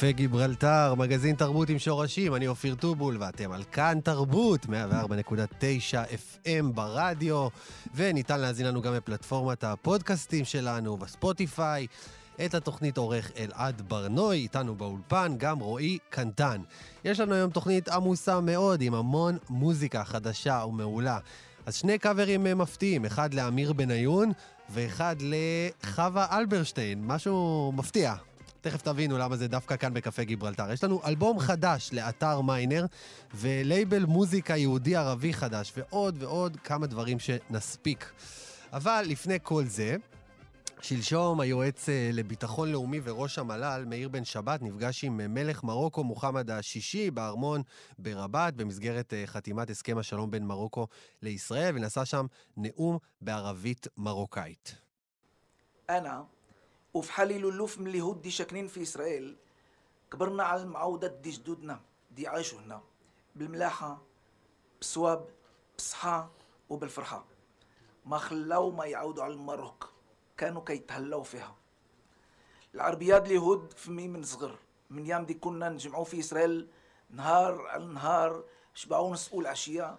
קפה גיברלטר, מגזין תרבות עם שורשים, אני אופיר טובול, ואתם על כאן תרבות, 104.9 FM ברדיו, וניתן להזין לנו גם בפלטפורמת הפודקאסטים שלנו, בספוטיפיי. את התוכנית עורך אלעד ברנוי, איתנו באולפן, גם רועי קנטן. יש לנו היום תוכנית עמוסה מאוד, עם המון מוזיקה חדשה ומעולה. אז שני קאברים מפתיעים, אחד לאמיר בניון ואחד לחווה אלברשטיין, משהו מפתיע. תכף תבינו למה זה דווקא כאן בקפה גיברלטר. יש לנו אלבום חדש לאתר מיינר, ולייבל מוזיקה יהודי-ערבי חדש, ועוד ועוד כמה דברים שנספיק. אבל לפני כל זה, שלשום היועץ אה, לביטחון לאומי וראש המל"ל, מאיר בן שבת, נפגש עם אה, מלך מרוקו מוחמד השישי בארמון ברבת, במסגרת אה, חתימת הסכם השלום בין מרוקו לישראל, ונשא שם נאום בערבית מרוקאית. אנא وفي حالي لولوف اليهود دي ساكنين في إسرائيل كبرنا على المعودة دي جدودنا دي عاشوا هنا بالملاحة بالصواب بالصحة وبالفرحة. ما خلاو ما يعودوا على المروك كانوا كيتهلاو فيها. العربيات اليهود فمي من صغر من يام دي كنا نجمعوا في إسرائيل نهار على نهار شبعوا نسقوا العشية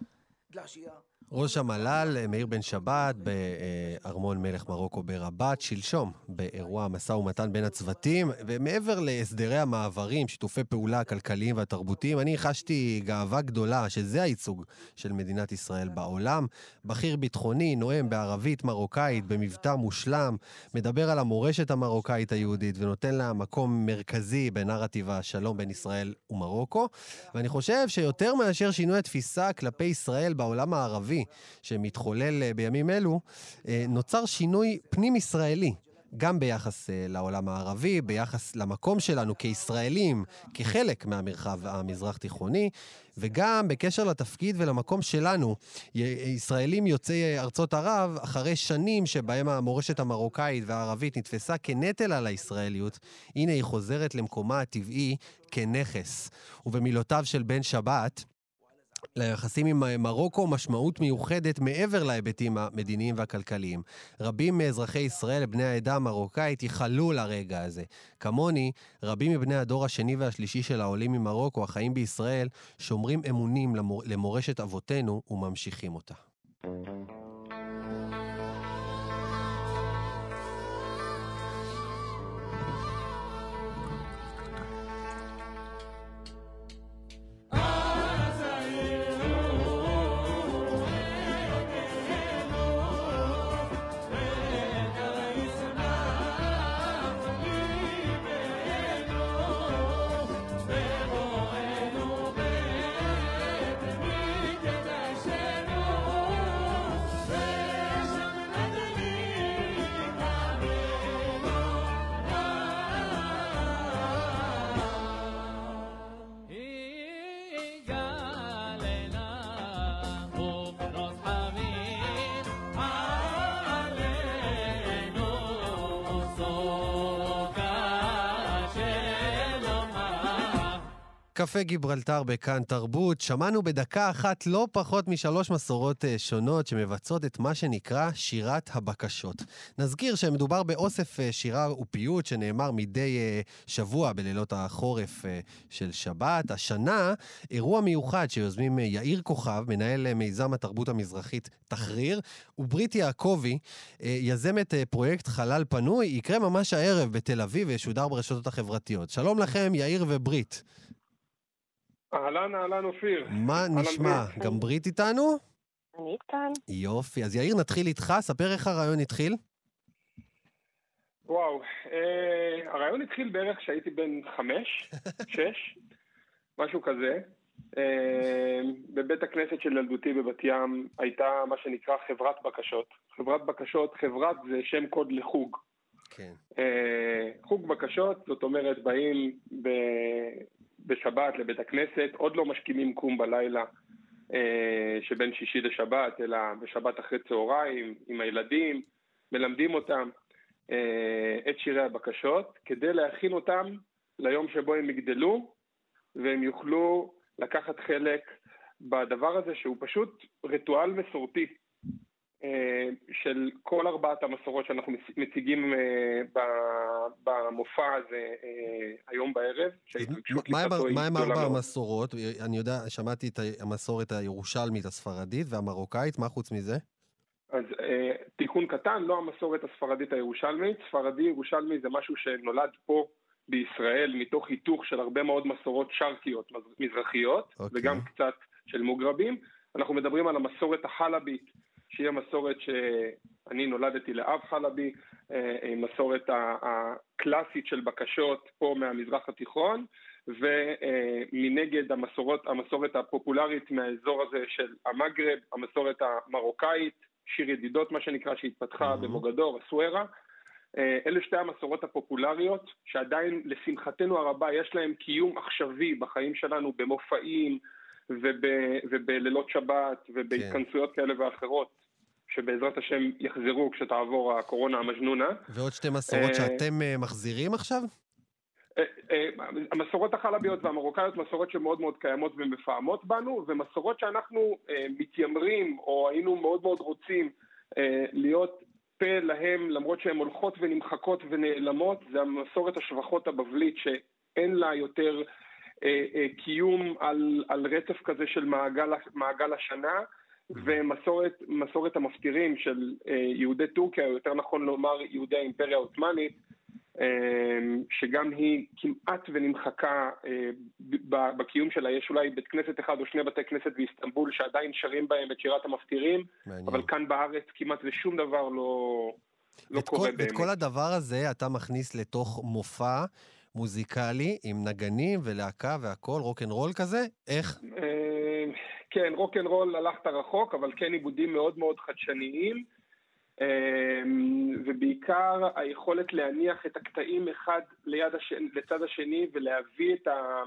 العشية. ראש המל"ל, מאיר בן שבת, בארמון מלך מרוקו ברבת, שלשום, באירוע המשא ומתן בין הצוותים, ומעבר להסדרי המעברים, שיתופי פעולה הכלכליים והתרבותיים, אני חשתי גאווה גדולה שזה הייצוג של מדינת ישראל בעולם. בכיר ביטחוני, נואם בערבית מרוקאית, במבטא מושלם, מדבר על המורשת המרוקאית היהודית ונותן לה מקום מרכזי בנרטיב השלום בין ישראל ומרוקו. ואני חושב שיותר מאשר שינוי התפיסה כלפי ישראל בעולם הערבי, שמתחולל אה, בימים אלו, אה, נוצר שינוי פנים-ישראלי. גם ביחס אה, לעולם הערבי, ביחס למקום שלנו כישראלים, כחלק מהמרחב המזרח-תיכוני, וגם בקשר לתפקיד ולמקום שלנו, ישראלים יוצאי ארצות ערב, אחרי שנים שבהם המורשת המרוקאית והערבית נתפסה כנטל על הישראליות, הנה היא חוזרת למקומה הטבעי כנכס. ובמילותיו של בן שבת, ליחסים עם מרוקו משמעות מיוחדת מעבר להיבטים המדיניים והכלכליים. רבים מאזרחי ישראל, בני העדה המרוקאית, ייחלו לרגע הזה. כמוני, רבים מבני הדור השני והשלישי של העולים ממרוקו, החיים בישראל, שומרים אמונים למור... למורשת אבותינו וממשיכים אותה. קפה גיברלטר בכאן תרבות, שמענו בדקה אחת לא פחות משלוש מסורות אה, שונות שמבצעות את מה שנקרא שירת הבקשות. נזכיר שמדובר באוסף אה, שירה ופיוט שנאמר מדי אה, שבוע בלילות החורף של שבת. השנה, אירוע מיוחד שיוזמים יאיר כוכב, מנהל מיזם התרבות המזרחית תחריר, וברית יעקבי, יזמת פרויקט חלל פנוי, יקרה ממש הערב בתל אביב וישודר ברשתות החברתיות. שלום לכם, יאיר וברית. אהלן, אהלן אופיר. מה נשמע? גם ברית איתנו? אני כאן. יופי. אז יאיר, נתחיל איתך, ספר איך הרעיון התחיל. וואו, אה, הרעיון התחיל בערך כשהייתי בן חמש, שש, משהו כזה. אה, בבית הכנסת של ילדותי בבת ים הייתה מה שנקרא חברת בקשות. חברת בקשות, חברת זה שם קוד לחוג. כן. אה, חוג בקשות, זאת אומרת, באים ב... בשבת לבית הכנסת, עוד לא משכימים קום בלילה אה, שבין שישי לשבת, אלא בשבת אחרי צהריים, עם הילדים, מלמדים אותם אה, את שירי הבקשות, כדי להכין אותם ליום שבו הם יגדלו, והם יוכלו לקחת חלק בדבר הזה שהוא פשוט ריטואל מסורתי. אה, של כל ארבעת המסורות שאנחנו מציגים אה, במופע הזה אה, היום בערב. מה עם ארבע המסורות? אני יודע, שמעתי את המסורת הירושלמית הספרדית והמרוקאית, מה חוץ מזה? אז תיקון קטן, לא המסורת הספרדית הירושלמית. ספרדי ירושלמי זה משהו שנולד פה בישראל מתוך היתוך של הרבה מאוד מסורות שרקיות מזרחיות, okay. אוקיי. וגם קצת של מוגרבים. אנחנו מדברים על המסורת החלבית. שהיא המסורת שאני נולדתי לאב חלבי, אה, מסורת הקלאסית של בקשות פה מהמזרח התיכון, ומנגד המסורות, המסורת הפופולרית מהאזור הזה של המגרב, המסורת המרוקאית, שיר ידידות מה שנקרא, שהתפתחה mm-hmm. במוגדור, הסוארה. אה, אלה שתי המסורות הפופולריות, שעדיין לשמחתנו הרבה יש להם קיום עכשווי בחיים שלנו במופעים וב, ובלילות שבת ובהתכנסויות כן. כאלה ואחרות. שבעזרת השם יחזרו כשתעבור הקורונה המג'נונה. ועוד שתי מסורות אה, שאתם אה, מחזירים עכשיו? אה, המסורות החלביות והמרוקאיות מסורות שמאוד מאוד קיימות ומפעמות בנו, ומסורות שאנחנו מתיימרים, או היינו מאוד מאוד רוצים להיות פה להם, למרות שהן הולכות ונמחקות ונעלמות, זה המסורת השבחות הבבלית שאין לה יותר קיום על, על רצף כזה של מעגל, מעגל השנה. ומסורת המפטירים של אה, יהודי טורקיה, או יותר נכון לומר יהודי האימפריה העות'מאנית, אה, שגם היא כמעט ונמחקה אה, בקיום שלה. יש אולי בית כנסת אחד או שני בתי כנסת באיסטנבול שעדיין שרים בהם את שירת המפטירים, מעניין. אבל כאן בארץ כמעט ושום דבר לא, לא קורה כל, באמת. את כל הדבר הזה אתה מכניס לתוך מופע מוזיקלי עם נגנים ולהקה והכול, רוקנרול כזה? איך? כן, רוקנרול הלכת רחוק, אבל כן עיבודים מאוד מאוד חדשניים, אמ, ובעיקר היכולת להניח את הקטעים אחד ליד השני, לצד השני ולהביא את ה...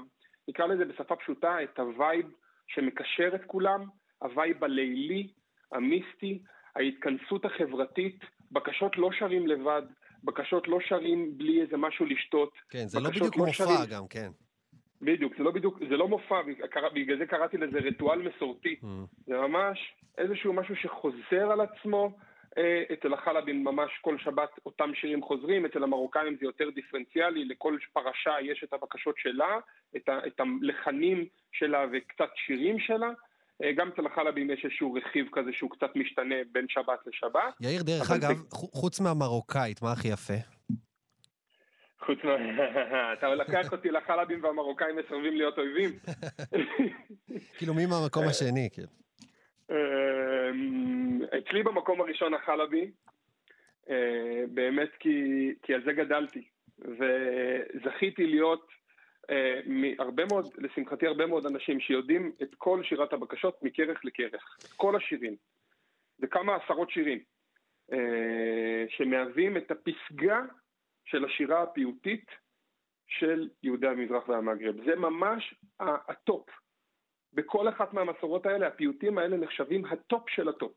נקרא לזה בשפה פשוטה, את ה vibe שמקשר את כולם, ה vibe הלילי, המיסטי, ההתכנסות החברתית, בקשות לא שרים לבד, בקשות לא שרים בלי איזה משהו לשתות. כן, זה לא בדיוק לא מופע שרים... גם, כן. בדיוק, זה לא בדיוק, זה לא מופע, בגלל זה קראתי לזה ריטואל מסורתי. Mm. זה ממש איזשהו משהו שחוזר על עצמו. אה, אצל החלבים ממש כל שבת אותם שירים חוזרים, אצל המרוקאים זה יותר דיפרנציאלי, לכל פרשה יש את הבקשות שלה, את, ה, את הלחנים שלה וקצת שירים שלה. אה, גם אצל החלבים יש איזשהו רכיב כזה שהוא קצת משתנה בין שבת לשבת. יאיר, דרך אגב, זה... חוץ מהמרוקאית, מה הכי יפה? חוץ מה... אתה לקח אותי לחלבים והמרוקאים מסרבים להיות אויבים? כאילו, מי מהמקום השני, כאילו? אמ, אצלי במקום הראשון החלבי, אה, באמת כי, כי על זה גדלתי. וזכיתי להיות אה, מהרבה מאוד, לשמחתי הרבה מאוד אנשים שיודעים את כל שירת הבקשות מכרך לכרך. את כל השירים. זה כמה עשרות שירים. אה, שמהווים את הפסגה של השירה הפיוטית של יהודי המזרח והמגרב. זה ממש הטופ. בכל אחת מהמסורות האלה, הפיוטים האלה נחשבים הטופ של הטופ.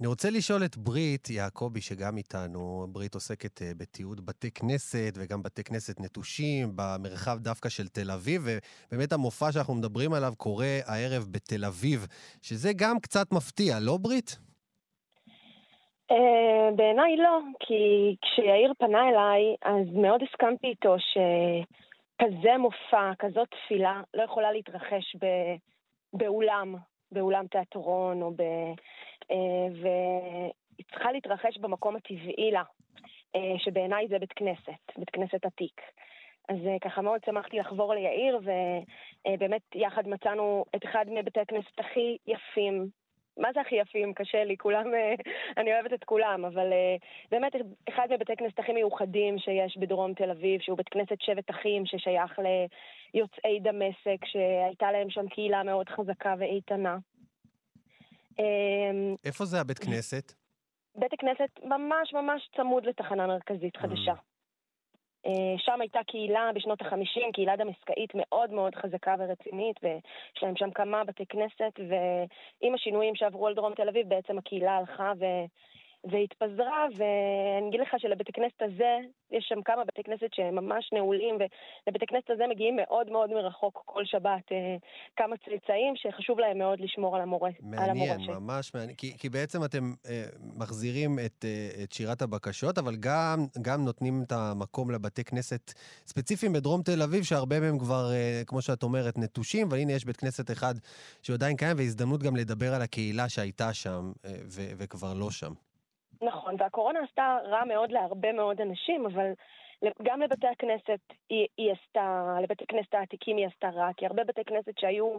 אני רוצה לשאול את ברית יעקבי, שגם איתנו, ברית עוסקת אה, בתיעוד בתי כנסת וגם בתי כנסת נטושים במרחב דווקא של תל אביב, ובאמת המופע שאנחנו מדברים עליו קורה הערב בתל אביב, שזה גם קצת מפתיע, לא ברית? Uh, בעיניי לא, כי כשיאיר פנה אליי, אז מאוד הסכמתי איתו שכזה מופע, כזאת תפילה, לא יכולה להתרחש ב... באולם, באולם תיאטרון, או ב... Uh, והיא צריכה להתרחש במקום הטבעי לה, uh, שבעיניי זה בית כנסת, בית כנסת עתיק. אז ככה מאוד שמחתי לחבור ליאיר, ובאמת יחד מצאנו את אחד מבתי הכנסת הכי יפים מה זה הכי יפים? קשה לי, כולם, אה, אני אוהבת את כולם, אבל אה, באמת אחד מבתי כנסת הכי מיוחדים שיש בדרום תל אביב, שהוא בית כנסת שבט אחים ששייך ליוצאי דמשק, שהייתה להם שם קהילה מאוד חזקה ואיתנה. אמ, איפה זה הבית כנסת? בית הכנסת ממש ממש צמוד לתחנה מרכזית חדשה. אה, שם הייתה קהילה בשנות החמישים, קהילה דמסקאית מאוד מאוד חזקה ורצינית, ויש להם שם כמה בתי כנסת, ועם השינויים שעברו על דרום תל אביב, בעצם הקהילה הלכה ו... והתפזרה, ואני אגיד לך שלבית הכנסת הזה, יש שם כמה בתי כנסת שהם ממש נעולים, ולבית הכנסת הזה מגיעים מאוד מאוד מרחוק כל שבת אה, כמה צאצאים שחשוב להם מאוד לשמור על, המורה, מעניין, על ממש מעניין. כי, כי בעצם אתם אה, מחזירים את, אה, את שירת הבקשות, אבל גם, גם נותנים את המקום לבתי כנסת ספציפיים בדרום תל אביב, שהרבה מהם כבר, אה, כמו שאת אומרת, נטושים, אבל הנה יש בית כנסת אחד שהוא עדיין קיים, והזדמנות גם לדבר על הקהילה שהייתה שם אה, ו, וכבר לא שם. נכון, והקורונה עשתה רע מאוד להרבה מאוד אנשים, אבל גם לבתי הכנסת היא, היא עשתה, לבתי הכנסת העתיקים היא עשתה רע, כי הרבה בתי כנסת שהיו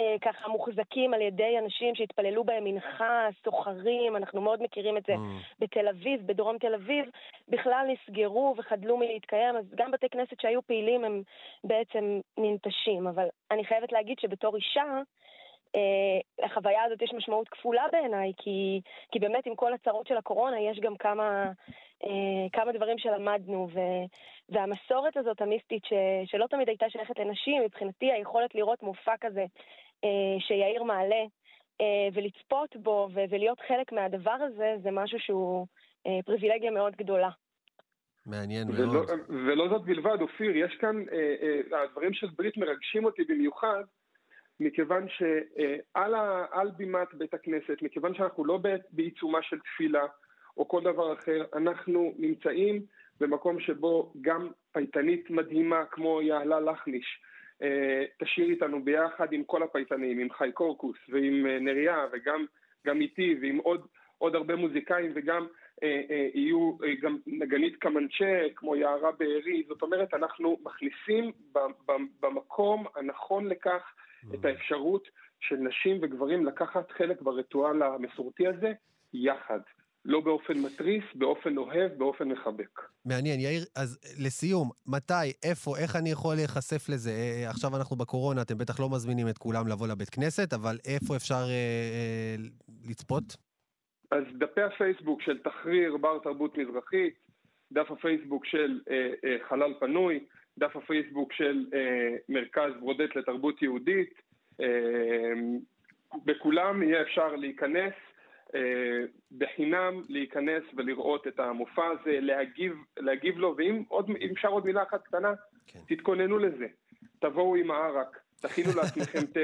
אה, ככה מוחזקים על ידי אנשים שהתפללו בהם מנחה, סוחרים, אנחנו מאוד מכירים את זה mm. בתל אביב, בדרום תל אביב, בכלל נסגרו וחדלו מלהתקיים, אז גם בתי כנסת שהיו פעילים הם בעצם ננטשים, אבל אני חייבת להגיד שבתור אישה, לחוויה הזאת יש משמעות כפולה בעיניי, כי, כי באמת עם כל הצרות של הקורונה יש גם כמה, אה, כמה דברים שלמדנו, ו, והמסורת הזאת המיסטית ש, שלא תמיד הייתה שייכת לנשים, מבחינתי היכולת לראות מופע כזה אה, שיאיר מעלה אה, ולצפות בו ו, ולהיות חלק מהדבר הזה, זה משהו שהוא אה, פריבילגיה מאוד גדולה. מעניין ולא, מאוד. ולא זאת בלבד, אופיר, יש כאן, אה, אה, הדברים של ברית מרגשים אותי במיוחד, מכיוון שעל ה, על בימת בית הכנסת, מכיוון שאנחנו לא בעיצומה של תפילה או כל דבר אחר, אנחנו נמצאים במקום שבו גם פייטנית מדהימה כמו יעלה לחניש אה, תשאיר איתנו ביחד עם כל הפייטנים, עם חי קורקוס ועם אה, נריה וגם גם איתי ועם עוד, עוד הרבה מוזיקאים וגם אה, אה, יהיו אה, גם נגנית קמנצ'ה כמו יערה בארי, זאת אומרת אנחנו מכניסים במקום הנכון לכך את האפשרות של נשים וגברים לקחת חלק בריטואל המסורתי הזה יחד. לא באופן מתריס, באופן אוהב, באופן מחבק. מעניין. יאיר, אז לסיום, מתי, איפה, איך אני יכול להיחשף לזה? אה, עכשיו אנחנו בקורונה, אתם בטח לא מזמינים את כולם לבוא לבית כנסת, אבל איפה אפשר אה, אה, לצפות? אז דפי הפייסבוק של תחריר בר תרבות מזרחית, דף הפייסבוק של אה, אה, חלל פנוי, דף הפייסבוק של אה, מרכז ברודט לתרבות יהודית. אה, בכולם יהיה אפשר להיכנס, אה, בחינם להיכנס ולראות את המופע הזה, להגיב, להגיב לו, ואם עוד, אפשר עוד מילה אחת קטנה, כן. תתכוננו לזה. תבואו עם הערק, תכינו לעצמכם תה,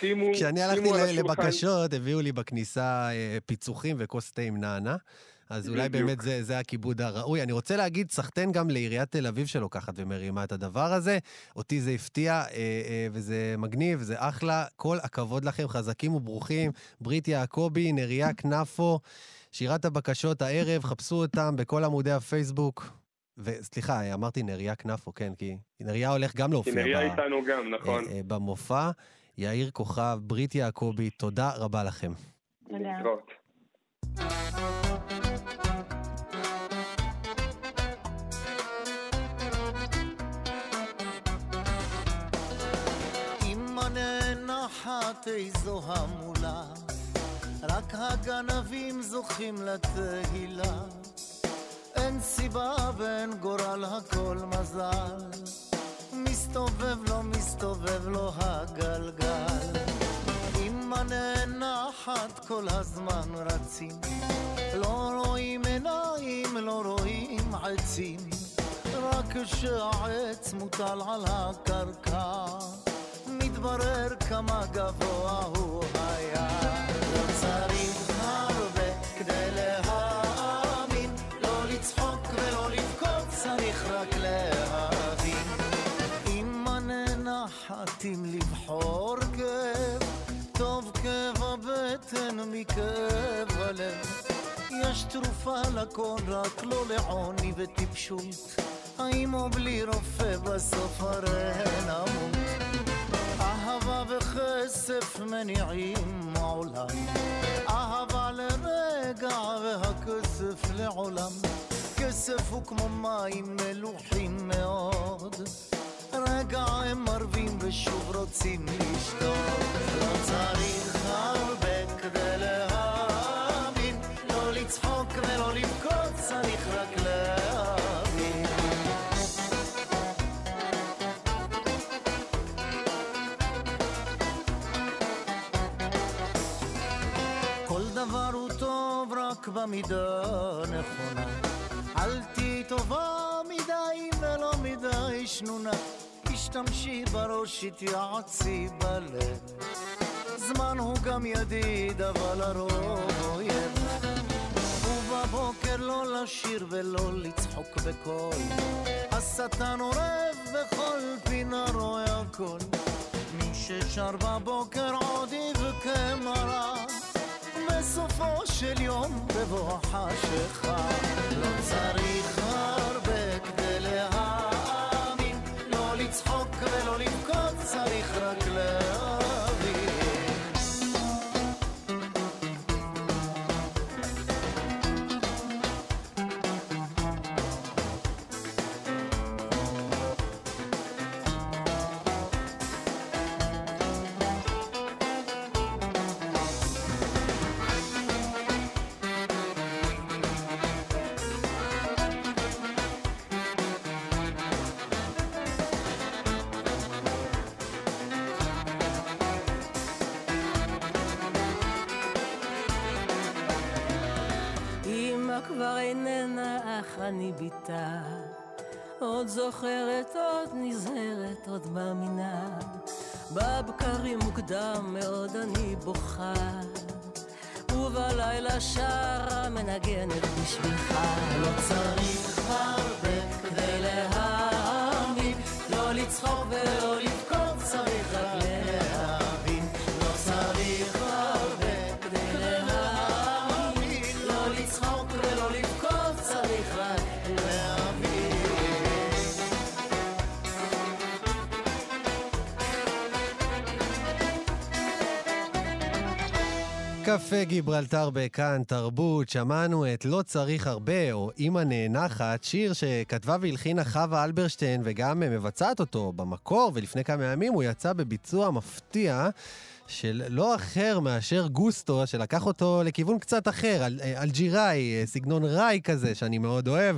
שימו, כשאני הלכתי לבקשות, הביאו לי בכניסה אה, פיצוחים וכוס תה עם נענה. אז אולי בדיוק. באמת זה, זה הכיבוד הראוי. אני רוצה להגיד, סחטיין גם לעיריית תל אביב שלוקחת ומרימה את הדבר הזה. אותי זה הפתיע, אה, אה, וזה מגניב, זה אחלה. כל הכבוד לכם, חזקים וברוכים. ברית יעקבי, נריה כנפו, שירת הבקשות הערב, חפשו אותם בכל עמודי הפייסבוק. וסליחה, אמרתי נריה כנפו, כן, כי נריה הולך גם להופיע. כי נריה ב... איתנו גם, נכון. אה, אה, במופע. יאיר כוכב, ברית יעקבי, תודה רבה לכם. תודה. תחת איזו המולה, רק הגנבים זוכים לתהילה. אין סיבה ואין גורל, הכל מזל. מסתובב לו, מסתובב לו הגלגל. אמא נאנחת כל הזמן רצים, לא רואים עיניים, לא רואים עצים, רק כשהעץ מוטל על הקרקע. מתברר כמה גבוה הוא היה. כאב הבטן מכאב הלב. יש תרופה לכל, רק לא לעוני וטיפשות. האם או בלי רופא בסוף הרי נמות. אהבה וכסף מניעים העולם אהבה לרגע והכסף לעולם כסף הוא כמו מים מלוחים מאוד רגע הם מרבים ושוב רוצים לשתות לא צריך הרבה כדי להאמין. לא לצחוק ולא לבכות צריך רק להאמין. כל דבר הוא טוב רק במידה נכונה אל תתעובר מדי שנונה. השתמשי בראש, התייעצי בלב. זמן הוא גם ידיד, אבל הרוב אויב. ובבוקר לא לשיר ולא לצחוק בקול. השטן עורב בכל פינה רואה הכל. מי ששר בבוקר עוד יבכה מרה. בסופו של יום בבוא החשיכה לא צריך אני בתה. עוד זוכרת, עוד נזהרת, עוד מאמינה. בבקרים מוקדם מאוד אני בוכה. ובלילה שרה מנגנת בשבילך. לא צריך הרבה כדי להאמין, לא לצחוק ולא לבכות, קפה גיברלטר בכאן, תרבות, שמענו את לא צריך הרבה, או אמא נאנחת, שיר שכתבה והלחינה חווה אלברשטיין וגם מבצעת אותו במקור, ולפני כמה ימים הוא יצא בביצוע מפתיע. של לא אחר מאשר גוסטו, שלקח אותו לכיוון קצת אחר, אל, אה, אלג'יראי, אה, סגנון ראי כזה, שאני מאוד אוהב.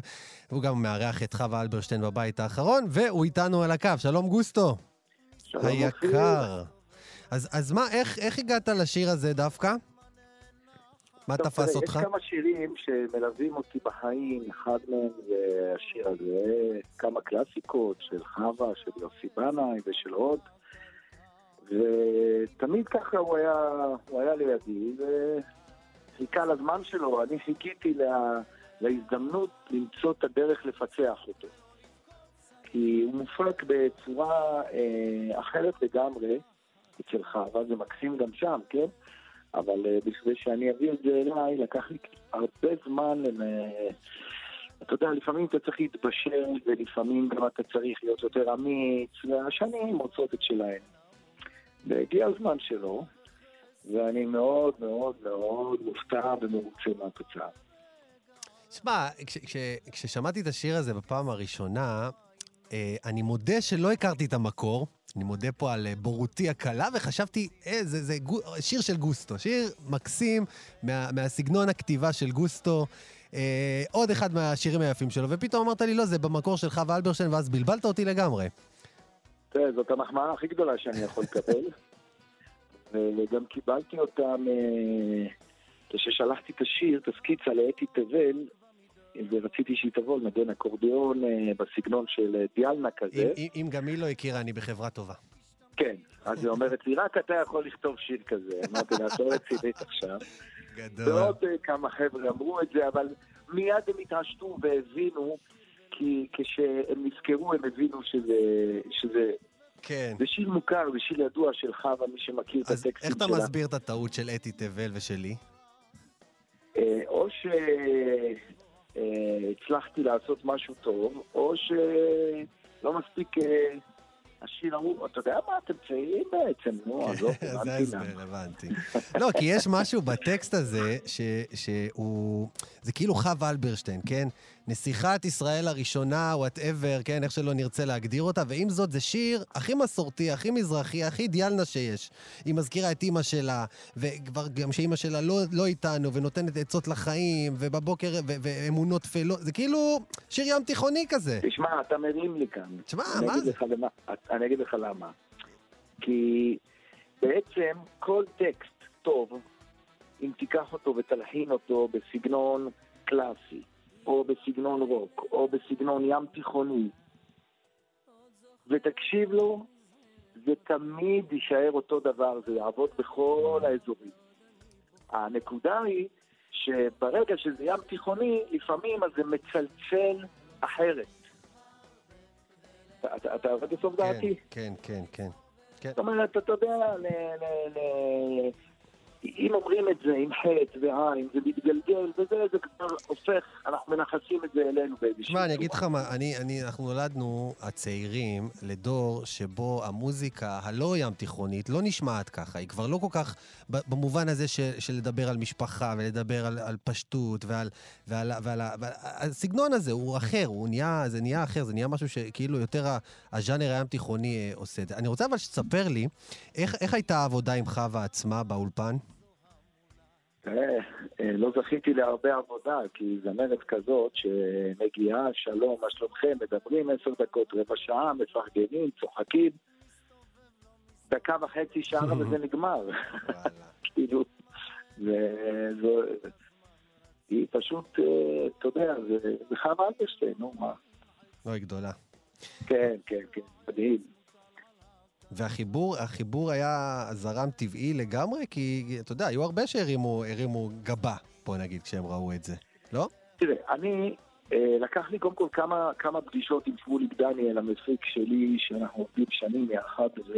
הוא גם מארח את חווה אלברשטיין בבית האחרון, והוא איתנו על הקו. שלום גוסטו. שלום, היקר. אז, אז מה, איך, איך הגעת לשיר הזה דווקא? מה תפס אותך? יש כמה שירים שמלווים אותי בחיים, אחד מהם זה השיר הזה, כמה קלאסיקות של חווה, של יוסי בנאי ושל עוד. ותמיד ככה הוא היה, הוא היה לידי, וחיכה לזמן שלו. אני חיכיתי לה, להזדמנות למצוא את הדרך לפצח אותו. כי הוא מופק בצורה אה, אחרת לגמרי אצל חווה, זה מקסים גם שם, כן? אבל אה, בשביל שאני אביא את זה אליי, לקח לי הרבה זמן, אה, אתה יודע, לפעמים אתה צריך להתבשל, ולפעמים גם אתה צריך להיות יותר אמיץ, והשנים מוצאות את שלהן. והגיע הזמן שלו, ואני מאוד מאוד מאוד מופתע ומרוצה מהתוצאה. שמע, כש, כש, כששמעתי את השיר הזה בפעם הראשונה, אני מודה שלא הכרתי את המקור. אני מודה פה על אה, בורותי הקלה, וחשבתי, אה, זה, זה גו, שיר של גוסטו. שיר מקסים מה, מהסגנון הכתיבה של גוסטו. אה, עוד אחד מהשירים היפים שלו, ופתאום אמרת לי, לא, זה במקור של חווה אלברשטיין, ואז בלבלת אותי לגמרי. תראה, זאת המחמאה הכי גדולה שאני יכול לקבל, וגם קיבלתי אותה. כששלחתי את השיר, את הסקיצה לאתי תבל, ורציתי שהיא תבוא לנגן אקורדיאון אה, בסגנון של אה, דיאלנה כזה. אם, אם גם היא לא הכירה, אני בחברה טובה. כן. אז היא אומרת לי, רק אתה יכול לכתוב שיר כזה. אמרתי לה, את לא רצינית עכשיו. גדול. ועוד אה, כמה חבר'ה אמרו את זה, אבל מיד הם התעשתו והבינו, כי כשהם נזכרו הם הבינו שזה, שזה כן. זה שיר מוכר, זה שיר ידוע של חווה, מי שמכיר את אז הטקסטים איך אתה שלה. מסביר את הטעות של אתי תבל ושלי? אה, או שהצלחתי לעשות משהו טוב, או שלא מספיק אה, השיר ההוא, אתה יודע מה, אתם צעירים בעצם, נו, עזוב, זה הבנתי ההסבר. הבנתי. לא, כי יש משהו בטקסט הזה, שהוא... זה כאילו חווה אלברשטיין, כן? נסיכת ישראל הראשונה, וואטאבר, כן? איך שלא נרצה להגדיר אותה, ועם זאת זה שיר הכי מסורתי, הכי מזרחי, הכי דיאלנה שיש. היא מזכירה את אימא שלה, וכבר גם שאימא שלה לא, לא איתנו, ונותנת עצות לחיים, ובבוקר, ו- ואמונות טפלות, זה כאילו שיר ים תיכוני כזה. תשמע, אתה מרים לי כאן. תשמע, מה זה? למה- אני אגיד לך למה. כי בעצם כל טקסט טוב, אם תיקח אותו ותלחין אותו בסגנון קלאסי, או בסגנון רוק, או בסגנון ים תיכוני, ותקשיב לו, זה תמיד יישאר אותו דבר, זה יעבוד בכל האזורים. הנקודה היא שברגע שזה ים תיכוני, לפעמים אז זה מצלצל אחרת. אתה- אתה יורד לסוף כן, דעתי? כן, כן, כן. זאת אומרת, אתה יודע, אם אומרים את זה עם חטא ועין, זה מתגלגל וזה, זה כבר הופך, אנחנו מנכסים את זה אלינו באיזושהי תשמע, אני אגיד לך מה, אני, אני, אנחנו נולדנו, הצעירים, לדור שבו המוזיקה הלא ים תיכונית לא נשמעת ככה. היא כבר לא כל כך, במובן הזה של, של לדבר על משפחה ולדבר על, על פשטות ועל, ועל, ועל, ועל, ועל... הסגנון הזה הוא אחר, הוא נהיה, זה נהיה אחר, זה נהיה משהו שכאילו יותר הז'אנר הים תיכוני אה, עושה את זה. אני רוצה אבל שתספר לי, איך, איך הייתה העבודה עם חווה עצמה באולפן? תראה, אה, לא זכיתי להרבה עבודה, כי זמרת כזאת שמגיעה, שלום, מה שלומכם, מדברים עשר דקות, רבע שעה, מפרגנים, צוחקים, דקה וחצי, שעה וזה נגמר. כאילו, וזו... היא פשוט, אה, אתה יודע, זה חווה אלברשטיין, נו מה. לא, היא גדולה. כן, כן, כן, מדהים. והחיבור, החיבור היה זרם טבעי לגמרי, כי אתה יודע, היו הרבה שהרימו הרימו גבה, בוא נגיד, כשהם ראו את זה, לא? תראה, אני, אה, לקח לי קודם כל כמה, כמה פגישות עם שמוליק דניאל, המפיק שלי, שאנחנו עובדים שנים יחד, ו,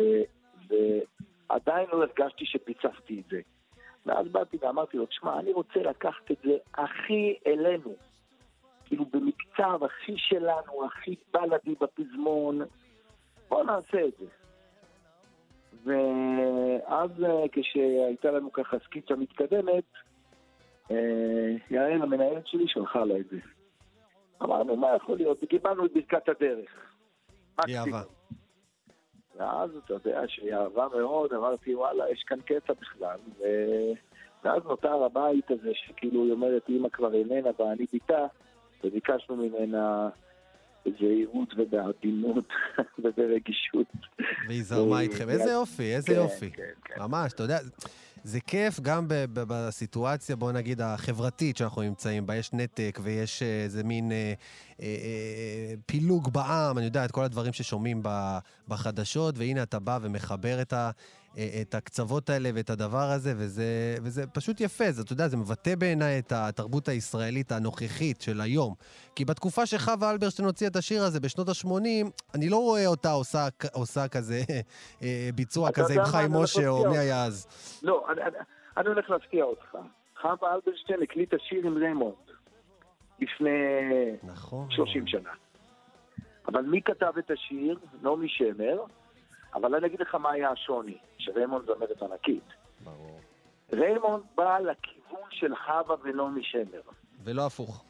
ועדיין לא הרגשתי שפיצחתי את זה. ואז באתי ואמרתי לו, תשמע, אני רוצה לקחת את זה הכי אלינו. כאילו במקצב הכי שלנו, הכי בלאדי בפזמון, בוא נעשה את זה. ואז אה, כשהייתה לנו ככה סקיצה מתקדמת, אה, יעל המנהלת שלי שלחה לה את זה. אמרנו, מה יכול להיות? וקיבלנו את ברכת הדרך. היא מקסימום. אהבה. ואז אתה יודע שהיא אהבה מאוד, אמרתי, וואלה, יש כאן קטע בכלל. ו... ואז נותר הבית הזה, שכאילו היא אומרת, אמא כבר איננה ואני ביתה, וביקשנו ממנה בזהירות ובעדינות וברגישות. והיא זרמה אה, איתכם. איזה יופי, איזה כן, יופי. כן, כן. ממש, אתה יודע, זה כיף גם בסיטואציה, בוא נגיד, החברתית שאנחנו נמצאים בה. יש נתק ויש אה, איזה מין אה, אה, אה, פילוג בעם, אני יודע, את כל הדברים ששומעים בחדשות, והנה אתה בא ומחבר את ה... אה, את הקצוות האלה ואת הדבר הזה, וזה, וזה פשוט יפה, זה, אתה יודע, זה מבטא בעיניי את התרבות הישראלית הנוכחית של היום. כי בתקופה שחווה אלברשטיין הוציאה את השיר הזה בשנות ה-80, אני לא רואה אותה עושה, עושה כזה אה, ביצוע כזה עם חיים משה או מי. היה אז. לא, אני, אני, אני הולך להפתיע אותך. חווה אלברשטיין הקליטה שיר עם ריימונד לפני נכון. 30 שנה. אבל מי כתב את השיר? נעמי שמר. אבל אני אגיד לך מה היה השוני, שריימונד זמרת ענקית. ברור. ריימונד בא לכיוון של חווה ונעמי שמר. ולא הפוך.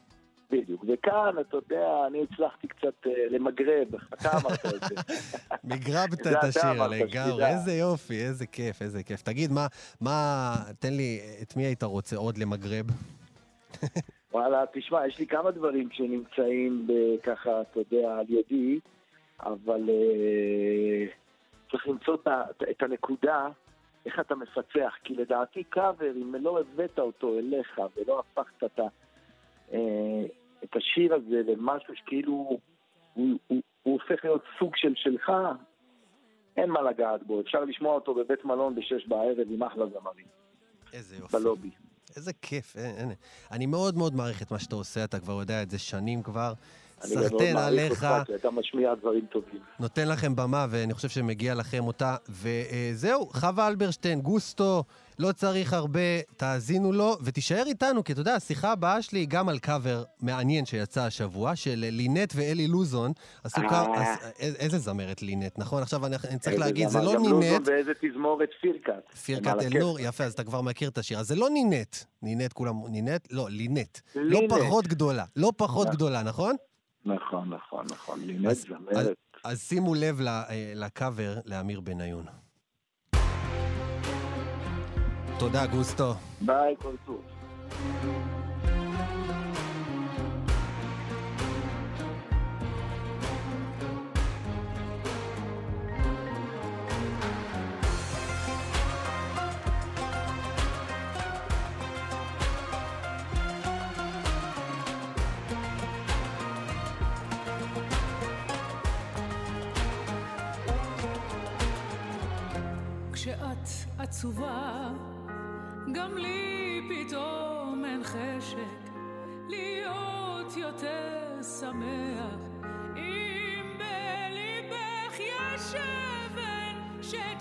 בדיוק. וכאן, אתה יודע, אני הצלחתי קצת אה, למגרב, אתה אמרת את זה. מגרבת את השיר לגמרי. איזה יופי, איזה כיף, איזה כיף. תגיד, מה, מה, תן לי, את מי היית רוצה עוד למגרב? וואלה, תשמע, יש לי כמה דברים שנמצאים ככה, אתה יודע, על ידי, אבל אה, צריך למצוא את, הנקודה, איך אתה מפצח, כי לדעתי קאבר, אם לא הבאת אותו אליך ולא הפכת את, ה, אה, את השיר הזה למשהו שכאילו הוא, הוא, הוא הופך להיות סוג של שלך, אין מה לגעת בו, אפשר לשמוע אותו בבית מלון בשש בערב עם אחלה זמרים, איזה יופי. בלובי. איזה כיף, אין, אין. אני מאוד מאוד מעריך את מה שאתה עושה, אתה כבר יודע את זה שנים כבר. אני גם מאוד סחטיין מעריך עליך, אותך, כי אתה משמיע דברים טובים. נותן לכם במה, ואני חושב שמגיע לכם אותה. וזהו, חווה אלברשטיין, גוסטו, לא צריך הרבה, תאזינו לו, ותישאר איתנו, כי אתה יודע, השיחה הבאה שלי היא גם על קאבר מעניין שיצא השבוע, של לינט ואלי לוזון. עשו אה. קאבר, איזה זמרת לינט, נכון? עכשיו אני צריך להגיד, זה לא לוזון נינט, ואיזה תזמורת פירקת. פירקת אל-נור. יפה, אז אתה כבר מכיר את השיר. אז זה לא נינט, נינט כולם, נינט? לא, לינט. לא. פחות גדולה, לא פחות נכון. גדולה, נכון? נכון, נכון, נכון. אז- זמרת. אז שימו לב אה, לקאבר לאמיר בניון. תודה, גוסטו. ביי, כל טוב. כשאת עצובה, גם לי פתאום אין חשק להיות יותר שמח. אם בליבך יש אבן שאת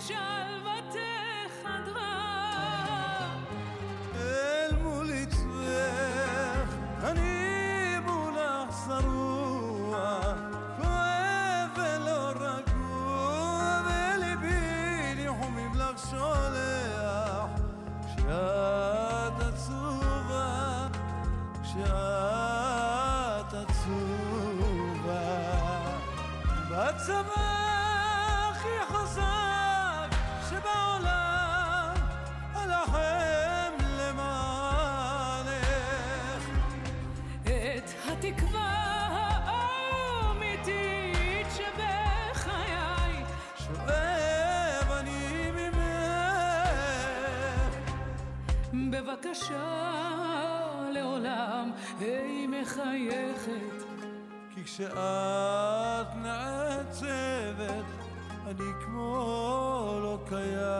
בצבא הכי חזק שבעולם, אלחם למענך. את התקווה האמיתית שבחיי שואב אני ממך. בבקשה לעולם, היי מחייכת כי כשאת אני כמו לא קיים.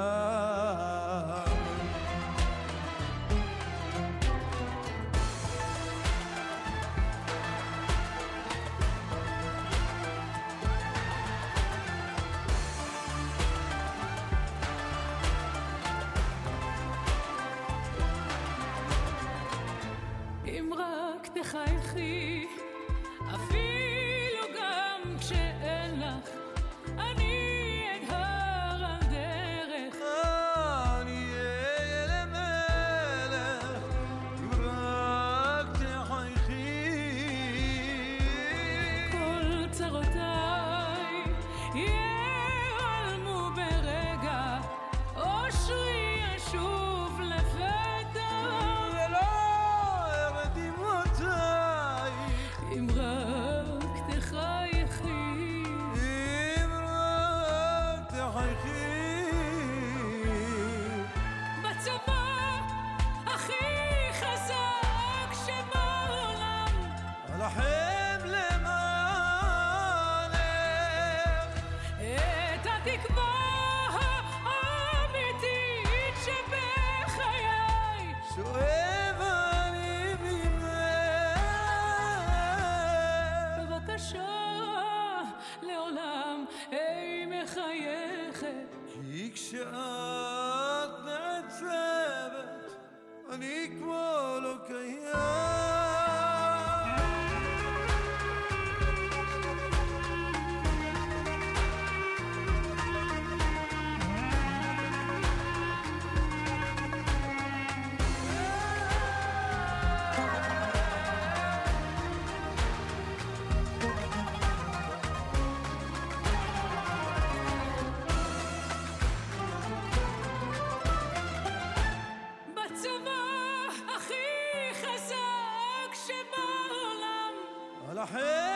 תחייכי, אפילו Rahel.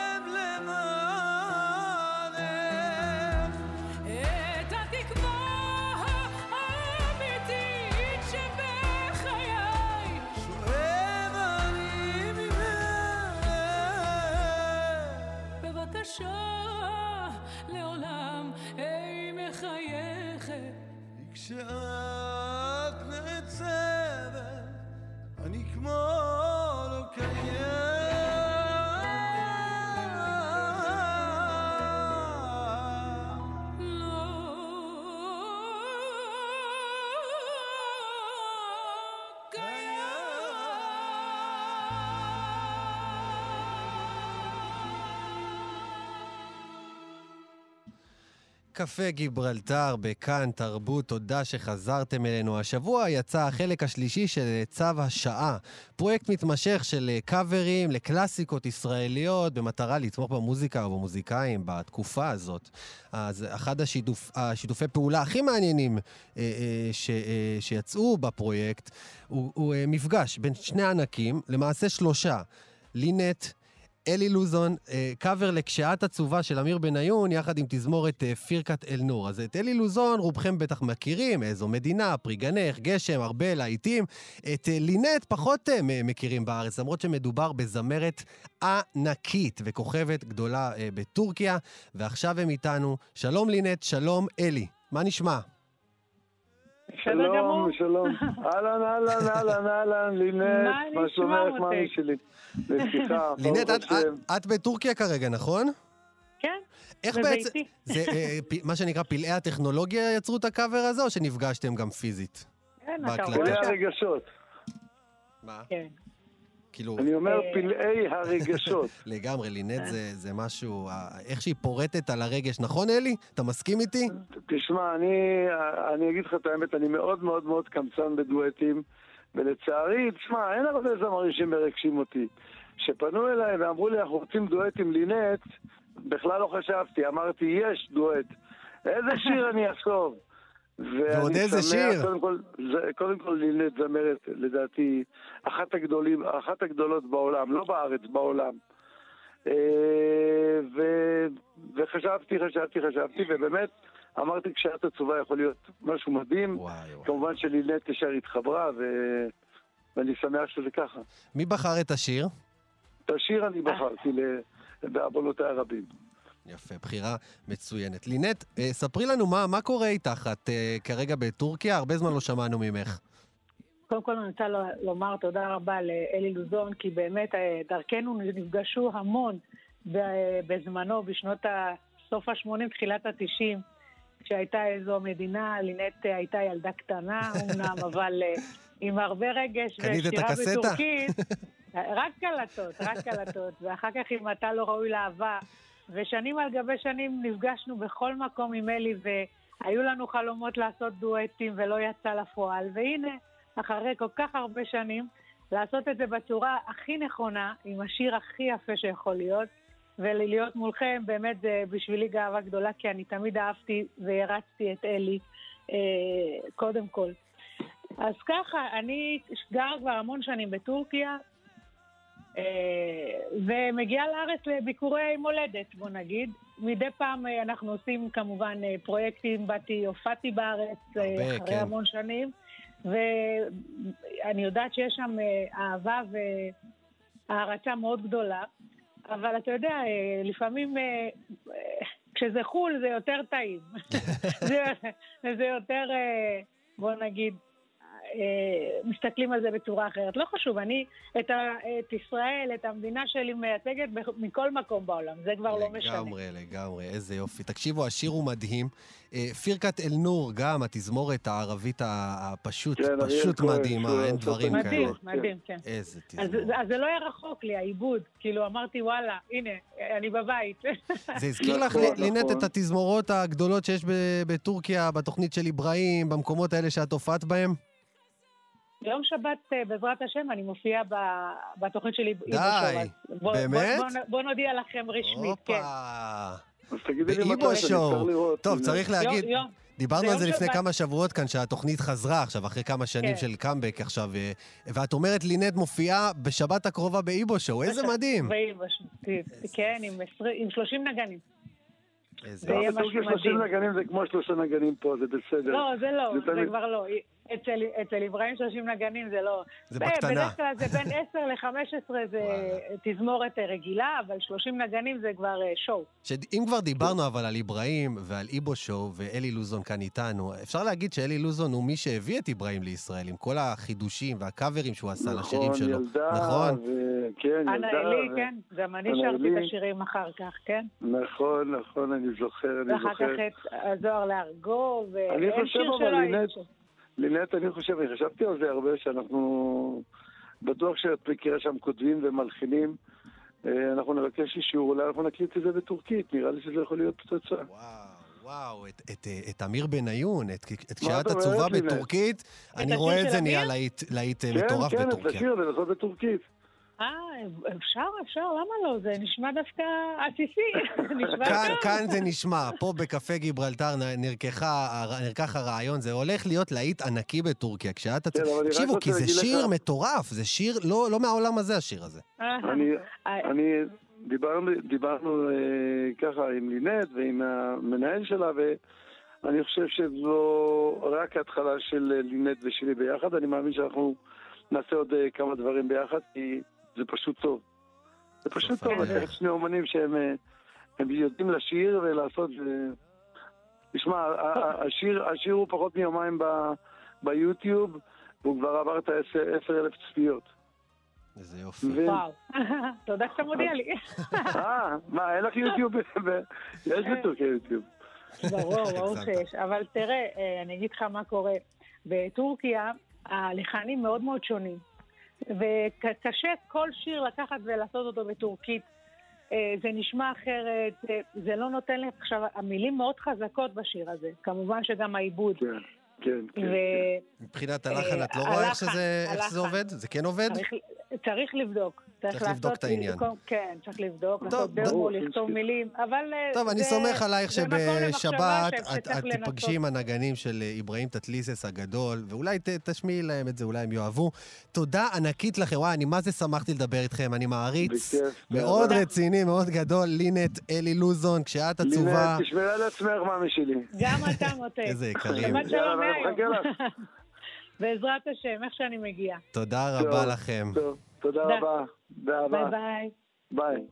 קפה גיברלטר בכאן תרבות, תודה שחזרתם אלינו. השבוע יצא החלק השלישי של צו השעה, פרויקט מתמשך של קאברים לקלאסיקות ישראליות במטרה לתמוך במוזיקה ובמוזיקאים בתקופה הזאת. אז אחד השיתוף, השיתופי פעולה הכי מעניינים אה, אה, ש, אה, שיצאו בפרויקט הוא, הוא מפגש בין שני ענקים, למעשה שלושה. לינט, אלי לוזון, אה, קאבר ל"כשאת עצובה" של אמיר בניון, יחד עם תזמורת אה, פירקת אל-נור. אז את אלי לוזון רובכם בטח מכירים, איזו מדינה, פרי גנך, גשם, הרבה להיטים. את אה, לינט פחות אה, מכירים בארץ, למרות שמדובר בזמרת ענקית וכוכבת גדולה אה, בטורקיה. ועכשיו הם איתנו. שלום לינט, שלום אלי. מה נשמע? גמור. שלום, שלום. אהלן, אהלן, אהלן, אהלן, לינט, מה שלומך? מאמי שלי? לפתיחה, לינט, ברוך את- השם. את- את בטורקיה כרגע, נכון? כן, איך. בעצם... זה אה, מה שנקרא פלאי הטכנולוגיה יצרו את הקאבר הזה, או שנפגשתם גם פיזית? כן. אתה פלאי רואה? הרגשות. מה? כן. כאילו, אני אומר אה, פלאי הרגשות. לגמרי, לינט זה- זה משהו... אה, איך שהיא פורטת על הרגש, נכון, אלי? אתה מסכים איתי? תשמע, אני, אני אגיד לך את האמת, אני מאוד מאוד מאוד קמצן בדואטים, ולצערי, תשמע, אין הרבה זמרים שמרגשים אותי. כשפנו אליי ואמרו לי, אנחנו רוצים דואט עם לינט, בכלל לא חשבתי, אמרתי, יש דואט. איזה שיר אני אחשוב? ועוד איזה שיר. קודם כל, זה, קודם כל לינט זמרת, לדעתי, אחת הגדולים, אחת הגדולות בעולם, לא בארץ, בעולם. אה, ו, וחשבתי, חשבתי, חשבתי, ובאמת אמרתי כשאת עצובה יכול להיות משהו מדהים. וואי, וואי. כמובן שלינט ישר התחברה, ו... ואני שמח שזה ככה. מי בחר את השיר? את השיר אני בחרתי. בעוונותיי הרבים. יפה, בחירה מצוינת. לינט, אה, ספרי לנו מה, מה קורה איתך. את אה, כרגע בטורקיה, הרבה זמן לא שמענו ממך. קודם כל אני רוצה לומר תודה רבה לאלי לוזון, כי באמת אה, דרכנו נפגשו המון בזמנו, בשנות ה... סוף ה-80, תחילת ה-90, כשהייתה איזו מדינה, לינט הייתה ילדה קטנה אמנם, אבל עם הרבה רגש ושירה? בטורקית. רק קלטות, רק קלטות, ואחר כך אם אתה לא ראוי לאהבה. ושנים על גבי שנים נפגשנו בכל מקום עם אלי, והיו לנו חלומות לעשות דואטים ולא יצא לפועל. והנה, אחרי כל כך הרבה שנים, לעשות את זה בצורה הכי נכונה, עם השיר הכי יפה שיכול להיות, ולהיות מולכם, באמת זה בשבילי גאווה גדולה, כי אני תמיד אהבתי והרצתי את אלי, אה, קודם כל. אז ככה, אני גר כבר המון שנים בטורקיה, ומגיעה לארץ לביקורי מולדת, בוא נגיד. מדי פעם אה, אנחנו עושים כמובן אה, פרויקטים, באתי, הופעתי בארץ אה, הרבה, אחרי כן. המון שנים, ואני יודעת שיש שם אה, אהבה והערצה מאוד גדולה, אבל אתה יודע, אה, לפעמים אה, אה, כשזה חו"ל זה יותר טעים. זה, זה יותר, אה, בוא נגיד, אה, מסתכלים על זה בצורה אחרת. לא חשוב, אני את, ה, את ישראל, את המדינה שלי מייצגת מכל מקום בעולם, זה כבר לא משנה. לגמרי, לגמרי, איזה יופי. תקשיבו, השיר הוא מדהים. אה, פירקת אל-נור, גם התזמורת הערבית הפשוט, כן, פשוט מדהימה, אין דברים אותה מדהים, כאלה. מדהים, כן. איזה אז, תזמורת. אז זה לא היה רחוק לי, העיבוד. כאילו, אמרתי, וואלה, הנה, אני בבית. זה הזכיר לך, נכון, ל- לינט, נכון. את התזמורות הגדולות שיש ב- בטורקיה, בתוכנית של אברהים, במקומות האלה שאת הופעת בהם? ביום שבת, אה, בעזרת השם, אני מופיעה בתוכנית שלי. די, באמת? בוא, בוא, בוא נודיע לכם רשמית, כן. הופה. אז תגידי לי באיבו מתי, שאני. צריך לראות. טוב. צריך להגיד, יום, יום. דיברנו על זה לפני שבת. כמה שבועות כאן, שהתוכנית חזרה עכשיו, אחרי כמה שנים כן. של קאמבק עכשיו, אה, ואת אומרת לינט מופיעה בשבת הקרובה באיבו שואו, איזה מדהים. באיבו שואו, כן, עם, 20, עם 30 נגנים. איזה זה יהיה בטורקיה משהו 30 מדהים. נגנים זה כמו שלושה נגנים פה, זה בסדר. לא, זה לא, זה כבר לא. אצל, אצל אברהים 30 נגנים זה לא. זה בקטנה. בדרך כלל זה בין 10 ל-15 זה תזמורת אה, רגילה, אבל 30 נגנים זה כבר אה, שואו. שאם כבר דיברנו אבל על אברהים ועל איבו שואו ואלי לוזון כאן איתנו, אפשר להגיד שאלי לוזון הוא מי שהביא את אברהים לישראל, עם כל החידושים והקאברים שהוא עשה לשירים נכון, שלו. ילדה, נכון? ו- כן, אנה ילדה. אלי, ו- כן, גם אני אנה שרתי את. השירים אחר כך, כן? נכון, נכון, אני זוכר, אני ואחר זוכר. כך את הזוהר להרגו, אני ואין שיר שלא הייתי. לינט, אני חושב, אני חשבתי על זה הרבה, שאנחנו... בטוח שאת מכירה שם כותבים ומלחינים. אה, אנחנו נבקש אישור, אולי אנחנו נקליט את זה בטורקית, נראה לי שזה יכול להיות פצצה. וואו, וואו, את, את, את אמיר בניון, את, את כשאת את עצובה? בטורקית, אני רואה את זה נהיה? להיט אה, כן, מטורף כן, את בטורקיה. השיר הזה לעשות בטורקית. אה, אפשר, אפשר, למה לא? זה נשמע דווקא עסיסי. נשמע כאן, טוב. כאן זה נשמע, פה בקפה גיברלטר נרקח הרעיון, זה הולך להיות להיט ענקי בטורקיה. כשאת... כן, תקשיבו, כי זה שיר מטורף, זה שיר לא לא מהעולם הזה, השיר הזה. אני, אה, אני, דיברנו, דיברנו אה, ככה עם לינט ועם המנהל שלה, ואני חושב שזו רק ההתחלה של אה, לינט ושלי ביחד. אני מאמין שאנחנו נעשה עוד אה, כמה דברים ביחד, כי זה פשוט טוב. זה פשוט טוב. לקחת שני אומנים שהם אה, יודעים לשיר ולעשות... תשמע, השיר, השיר הוא פחות מיומיים ב... ביוטיוב, והוא כבר עבר את ה-10 אלף צפיות. איזה יופי. ו- וואו. תודה שאתה מודיע לי. אה, מה, אין לך יוטיוב? יש בטורקיה יוטיוב. ברור, ברור. שיש. אבל תראה, אה, אני אגיד לך מה קורה. בטורקיה הלחנים מאוד מאוד שונים. וקשה כל שיר לקחת ולעשות אותו בטורקית. אה, זה נשמע אחרת, זה, זה לא נותן לי... עכשיו, המילים מאוד חזקות בשיר הזה. כמובן שגם העיבוד. כן, כן, כן. ו- מבחינת הלחן, את לא אה, רואה איך שזה- איך שזה הלחן. עובד? זה כן עובד? צריך, לבדוק. צריך לבדוק את העניין. כן, צריך לבדוק, לעשות ברור, לכתוב. מילים, אבל... אה, טוב, אני סומך עלייך שבשבת את. תיפגשי עם הנגנים של אה, אברהים תתליסס הגדול, ואולי ת- תשמיעי להם את זה, אולי הם יאהבו. תודה ענקית לכם, וואי, אני מה זה שמחתי לדבר איתכם, אני מעריץ. מאוד. רציני, מאוד גדול. לינת אלי לוזון, כשאת עצובה... לינת, תשמרי על עצמך, מאמי שלי. גם אתה מותק. איזה יקרים. בעזרת השם, איך שאני מגיעה. תודה רבה טוב, לכם. טוב, תודה רבה. ביי ביי. ביי.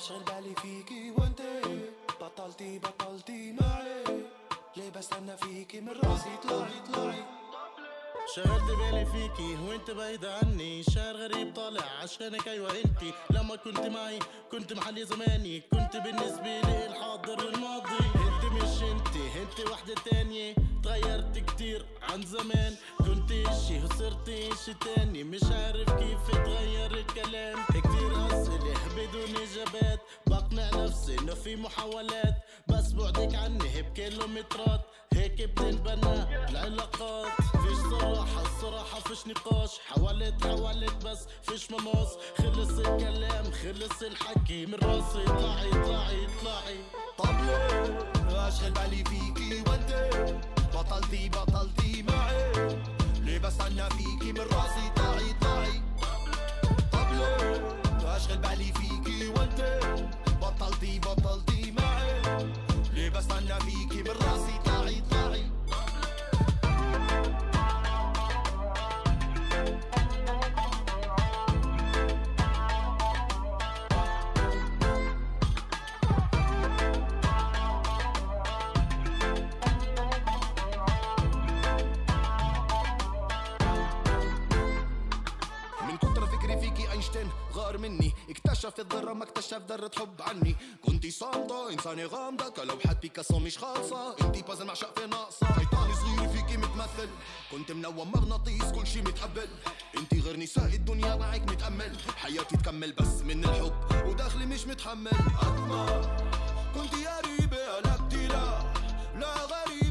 اشغل بالي فيكي وانت بطلتي بطلتي معي ليه بستنى فيكي من راسي طلعي طلعي شغلت بالي فيكي وانت بعيدة عني. شهر غريب طالع عشانك أيوه أنتي. لما كنت معي كنت محلي زماني. كنت بالنسبة لي الحاضر الماضي. أنت مش انت انت وحدة تانية. تغيرت كتير عن زمان. كنت إشي وصرت إشي تاني. مش عارف كيف تغير الكلام. كتير أسئلة بدون إجابات. بقنع نفسي إنه في محاولات. بس بعدك عني بكيلومترات هيك بتنبنى العلاقات. فيش صراحة الصراحة فيش نقاش. حاولت حاولت بس فيش مماس. خلص الكلام خلص الحكي. من راسي طلعي طلعي طلعي طب ليه؟ أشغل بالي فيكي وأنت؟ بطلتي بطلتي معي. ليه بستنى فيكي من راسي طلعي طلعي طب ليه اشغل بالي فيكي. ذرة حب عني. كنتي صامتة إنسانة غامضة كلوحة بيكاسو مش خالصة. انتي بازل مع شقفة ناقصة. شيطان صغير فيكي متمثل. كنت منوم مغناطيس كل شي متقبل. انتي غير نساء الدنيا معك متأمل. حياتي تكمل بس من الحب وداخلي مش متحمل. قد ما كنت قريبة قلبتي لا لا غريبة.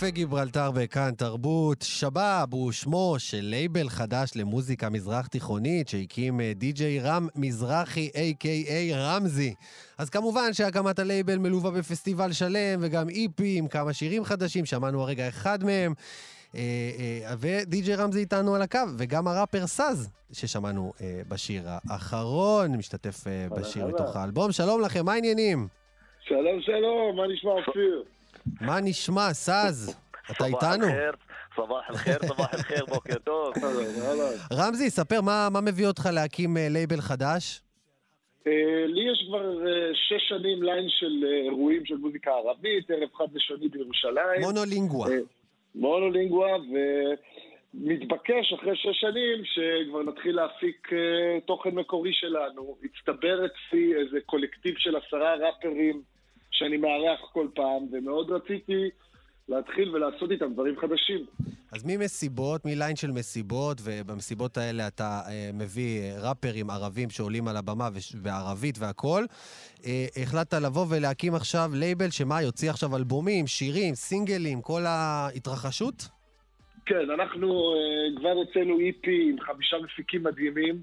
קפה גיברלטר וכאן תרבות. שבאב הוא שמו של לייבל חדש למוזיקה מזרח תיכונית שהקים אה, די.ג'יי רם מזרחי, a.k.a רמזי. אז כמובן שהקמת הלייבל מלווה בפסטיבל שלם וגם EP עם כמה שירים חדשים, שמענו הרגע אחד מהם. אה, אה, ודי.ג'יי רמזי איתנו על הקו, וגם הראפר סאז, ששמענו בשיר האחרון, משתתף בשיר. מתוך האלבום. שלום לכם, מה העניינים? שלום, שלום, מה נשמע אופיר? מה נשמע, סאז? אתה איתנו? صباح الخير, صباح الخير, בוקר טוב. רמזי, ספר מה מביא אותך להקים אה, לייבל חדש? אה, לי יש כבר אה, שש שנים ליין של אירועים של מוזיקה ערבית, ערב חד ושני בירושלים. מונולינגואה. מונולינגואה, ומתבקש אחרי שש שנים שכבר נתחיל להפיק תוכן מקורי שלנו. הצטבר אצלי איזה קולקטיב של עשרה ראפרים. שאני מארח כל פעם, ומאוד רציתי להתחיל ולעשות איתם דברים חדשים. אז ממסיבות, מליין של מסיבות, ובמסיבות האלה אתה אה, מביא אה, ראפרים ערבים שעולים על הבמה בערבית והכול. אה, החלטת לבוא ולהקים עכשיו לייבל שמה, יוציא עכשיו אלבומים, שירים, סינגלים, כל ההתרחשות? כן, אנחנו כבר הוצאנו EP עם חמישה מפיקים מדהימים,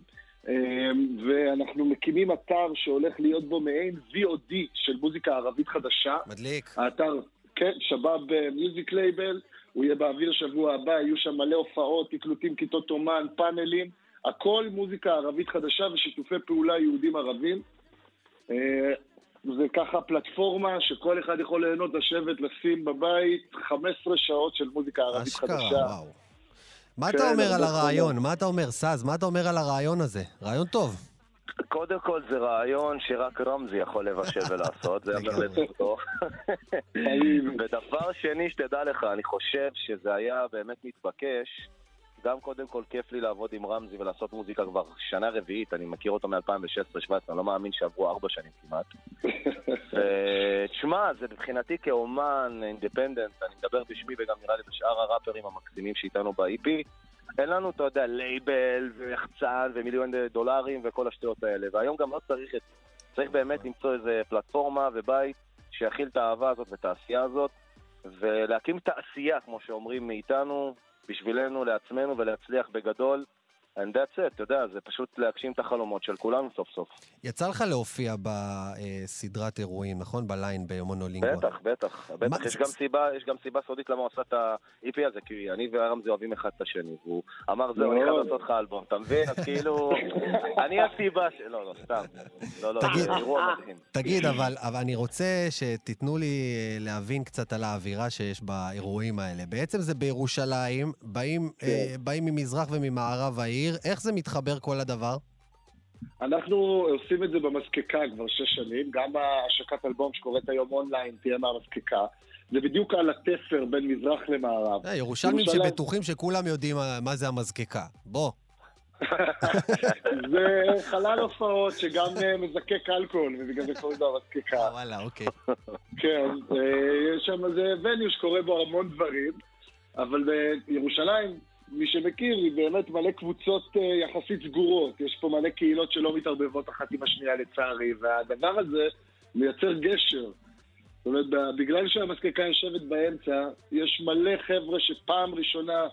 ואנחנו מקימים אתר שהולך להיות בו מעין VOD של מוזיקה ערבית חדשה. מדליק. האתר, כן, שבאב מיוזיק לייבל, הוא יהיה באוויר שבוע הבא, יהיו שם מלא הופעות, תקלוטים, כיתות אומן, פאנלים, הכל מוזיקה ערבית חדשה ושיתופי פעולה יהודים ערבים. אה, זה ככה פלטפורמה שכל אחד יכול ליהנות, לשבת, לשים בבית 15 שעות של מוזיקה ערבית אשכרה, חדשה. וואו. מה אתה אומר על הרעיון? מה אתה אומר, סאז? מה אתה אומר על הרעיון הזה? רעיון טוב. קודם כל זה רעיון שרק רמזי יכול לבשל ולעשות, זה ייאמר לזכותו. ודבר שני, שתדע לך, אני חושב שזה היה באמת מתבקש. גם קודם כל כיף לי לעבוד עם רמזי ולעשות מוזיקה כבר שנה רביעית, אני מכיר אותו מ-2016-2017, אני לא מאמין שעברו ארבע שנים כמעט. ותשמע, זה מבחינתי כאומן אינדיפנדנט, אני מדבר בשמי וגם נראה לי בשאר הראפרים המקסימים שאיתנו ב-EP, אין לנו, אתה יודע, לייבל ויחצן ומיליון דולרים וכל השטויות האלה, והיום גם לא צריך את זה. צריך באמת למצוא איזה פלטפורמה ובית שיכיל את האהבה הזאת ואת העשייה הזאת, ולהקים תעשייה, כמו שאומרים מאיתנו, בשבילנו, לעצמנו, ולהצליח בגדול. And that's it, אתה יודע, זה פשוט להגשים את החלומות של כולנו סוף סוף. יצא לך להופיע בסדרת אירועים, נכון? בליין במונולינגו. בטח, בטח, בטח. יש גם סיבה, יש גם סיבה סודית למה הוא עשה את ה-EP הזה, כי אני ורמזי אוהבים אחד את השני, והוא אמר, זהו, אני חייב מאוד. לעשות לך אלבום, אתה מבין? אז כאילו, אני הסיבה ש... לא, לא, סתם. לא, לא, תגיד- זה אירוע מדהים. תגיד, אבל, אבל אני רוצה שתיתנו לי אה, להבין קצת על האווירה שיש באירועים האלה. בעצם זה בירושלים, באים, אה, באים ממזרח וממערב העיר, איך זה מתחבר כל הדבר? אנחנו עושים את זה במזקקה כבר שש שנים, גם ההשקת אלבום שקורית היום אונליין תהיה מהמזקקה. זה בדיוק על התפר בין מזרח למערב. אה, ירושלמים ירושלים- שבטוחים שכולם יודעים מה זה המזקקה. בוא. זה חלל הופעות שגם אה, מזקק אלכוהול, ובגלל זה קוראים לו המזקקה. וואלה, אוקיי. כן, אה, יש שם איזה וניו שקורה בו המון דברים, אבל בירושלים, מי שמכיר, היא באמת מלא קבוצות אה, יחסית סגורות. יש פה מלא קהילות שלא מתערבבות אחת עם השנייה לצערי, והדבר הזה מייצר גשר. זאת אומרת, בגלל שהמזקקה יושבת באמצע, יש מלא חבר'ה שפעם ראשונה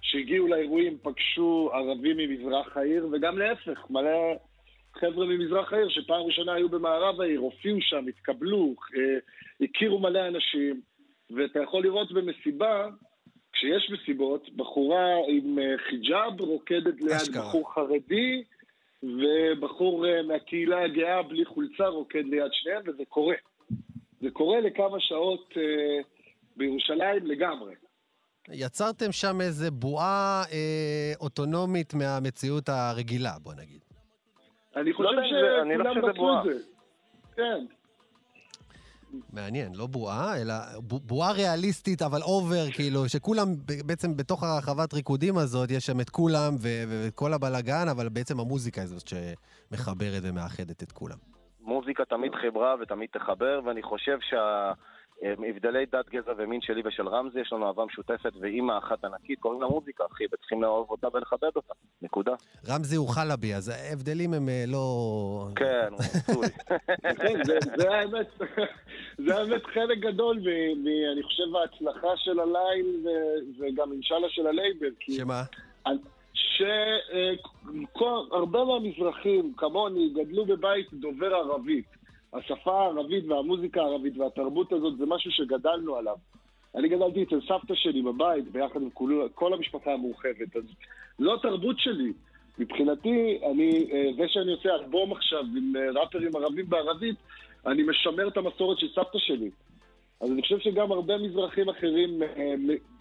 שהגיעו לאירועים פגשו ערבים ממזרח העיר, וגם להפך, מלא חבר'ה ממזרח העיר שפעם ראשונה היו במערב העיר, הופיעו שם, התקבלו, אה, הכירו מלא אנשים, ואתה יכול לראות במסיבה, כשיש מסיבות, בחורה עם אה, חיג'אב רוקדת ליד אשכרה. בחור חרדי, ובחור אה, מהקהילה הגאה בלי חולצה רוקד ליד שניהם, וזה קורה. זה קורה לכמה שעות אה, בירושלים לגמרי. יצרתם שם איזה בועה אה, אוטונומית מהמציאות הרגילה, בוא נגיד. אני חושב זה- אני לא שכולם חושב שזה רצו בועה. את זה. כן. מעניין, לא בועה, אלא בועה ריאליסטית, אבל אובר, כאילו, שכולם, בעצם בתוך הרחבת ריקודים הזאת, יש שם את כולם ואת כל הבלגן, אבל בעצם המוזיקה היא זאת שמחברת ומאחדת את כולם. מוזיקה תמיד חברה ותמיד תחבר, ואני חושב שהבדלי דת, גזע ומין שלי ושל רמזי, יש לנו אהבה משותפת ואימא אחת ענקית, קוראים לה מוזיקה, אחי, וצריכים לאהוב אותה ולכבד אותה. נקודה. רמזי הוא חלבי, אז ההבדלים הם אה, לא... כן, הוא מצוי. כן, זה, זה האמת, זה האמת חלק גדול, מ- מ- אני חושב, ההצלחה של הליין וגם אינשאללה של הלייבל. כי שמה? שהרבה מהמזרחים, כמוני, גדלו בבית דובר ערבית. השפה הערבית והמוזיקה הערבית והתרבות הזאת זה משהו שגדלנו עליו. אני גדלתי אצל סבתא שלי בבית, ביחד עם כל, כל המשפחה המורחבת, אז זו התרבות שלי. מבחינתי, אני, אה, זה שאני עושה אלבום עכשיו עם אה, ראפרים ערבים בערבית, אני משמר את המסורת של סבתא שלי. אז אני חושב שגם הרבה מזרחים אחרים אה,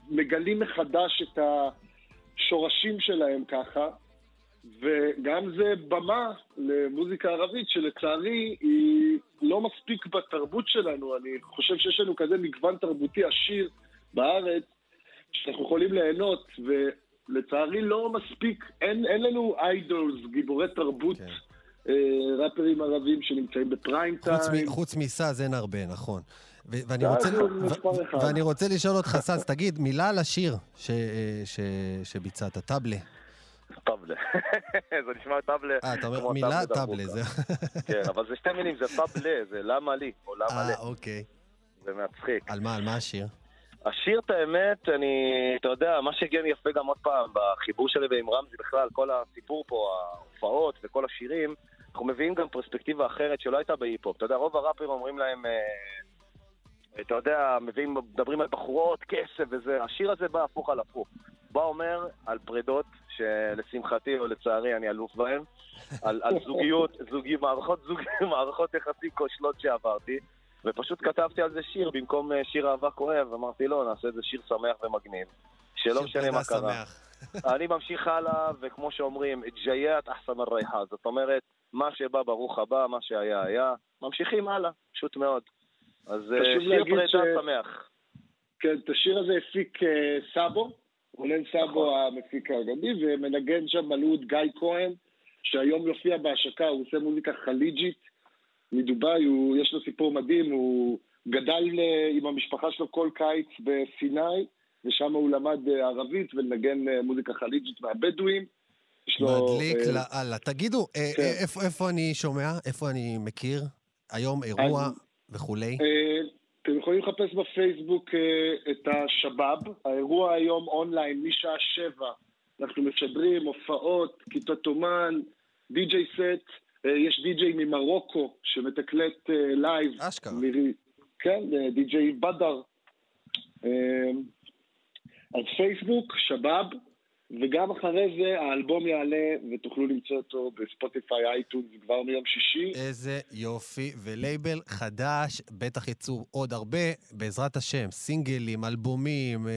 מגלים מחדש את השורשים שלהם ככה, וגם זה במה למוזיקה ערבית שלצערי היא לא מספיק בתרבות שלנו. אני חושב שיש לנו כזה מגוון תרבותי עשיר בארץ, שאנחנו יכולים ליהנות, ולצערי לא מספיק, אין, אין לנו איידולס, גיבורי תרבות, כן. אה, ראפרים ערבים שנמצאים בפריים טיים. חוץ, מ, חוץ מסאז אין הרבה, נכון. ו- ואני רוצה, ו-. ואני רוצה לשאול אותך, סס, תגיד, מילה על השיר ש- אה, ש- שביצעת, טאבלה. טאבלה. זה נשמע טאבלה. אה, אתה אומר מילה טאבלה. כן, אבל זה שתי מילים, זה טאבלה, זה למה לי, או למה אה, לי. אוקיי. זה מצחיק. על מה, על מה השיר? השיר, את האמת, אני, אתה יודע, מה שהגיע לי יפה גם עוד פעם, בחיבור שלי ועם רמזי בכלל, כל הסיפור פה, ההופעות וכל השירים, אנחנו מביאים גם פרספקטיבה אחרת שלא הייתה בהיפ-הופ. אתה יודע, רוב הראפרים אומרים להם, אה, אתה יודע, מביאים, מדברים על בחורות, כסף וזה. השיר הזה בא הפוך על הפוך. בא אומר על פרידות, שלשמחתי או לצערי אני אלוף בהן, על, על זוגיות, זוגי, מערכות, זוג, מערכות יחסים כושלות שעברתי, ופשוט כתבתי על זה שיר במקום אה, שיר אהבה כואב, אמרתי לא, נעשה איזה שיר שמח ומגניב, שלא משנה מה קרה. אני ממשיך הלאה, וכמו שאומרים, ג'יית אחסן אל-ריחה, זאת אומרת, מה שבא ברוך הבא, מה שהיה היה, ממשיכים הלאה, פשוט מאוד. אז אה, שיר פרידה ש- שמח. כן, את השיר הזה הפיק אה, סאבו, רונן סאבו המפיק האגדי, ומנגן שם מלעוד גיא כהן, שהיום יופיע בהשקה, הוא עושה מוזיקה חליג'ית מדובאי, הוא, יש לו סיפור מדהים, הוא גדל אה, עם המשפחה שלו כל קיץ בסיני, ושם הוא למד ערבית ולנגן מוזיקה חליג'ית מהבדואים. לו, מדליק לאללה. תגידו, כן. איפה- איפה אני שומע? איפה אני מכיר? היום אירוע וכולי? אה, אתם יכולים לחפש בפייסבוק אה, את השבאב, האירוע היום אונליין משעה שבע. אנחנו משדרים הופעות, כיתות אומן, DJ set, אה, יש די.ג'יי ממרוקו שמתקלט live. אשכרה. כן, די.ג'יי בדר. אז פייסבוק, שבאב, וגם אחרי זה האלבום יעלה ותוכלו למצוא אותו בספוטיפיי, אייטונס כבר מיום שישי. איזה יופי, ולייבל חדש, בטח יצאו עוד הרבה, בעזרת השם, סינגלים, אלבומים, אה,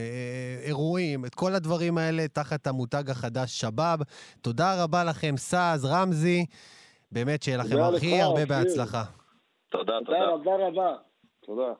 אירועים, את כל הדברים האלה תחת המותג החדש שבאב. תודה רבה לכם, סאז, רמזי, באמת שיהיה לכם תודה הכי לך, הרבה. בהצלחה. תודה, תודה רבה רבה. תודה.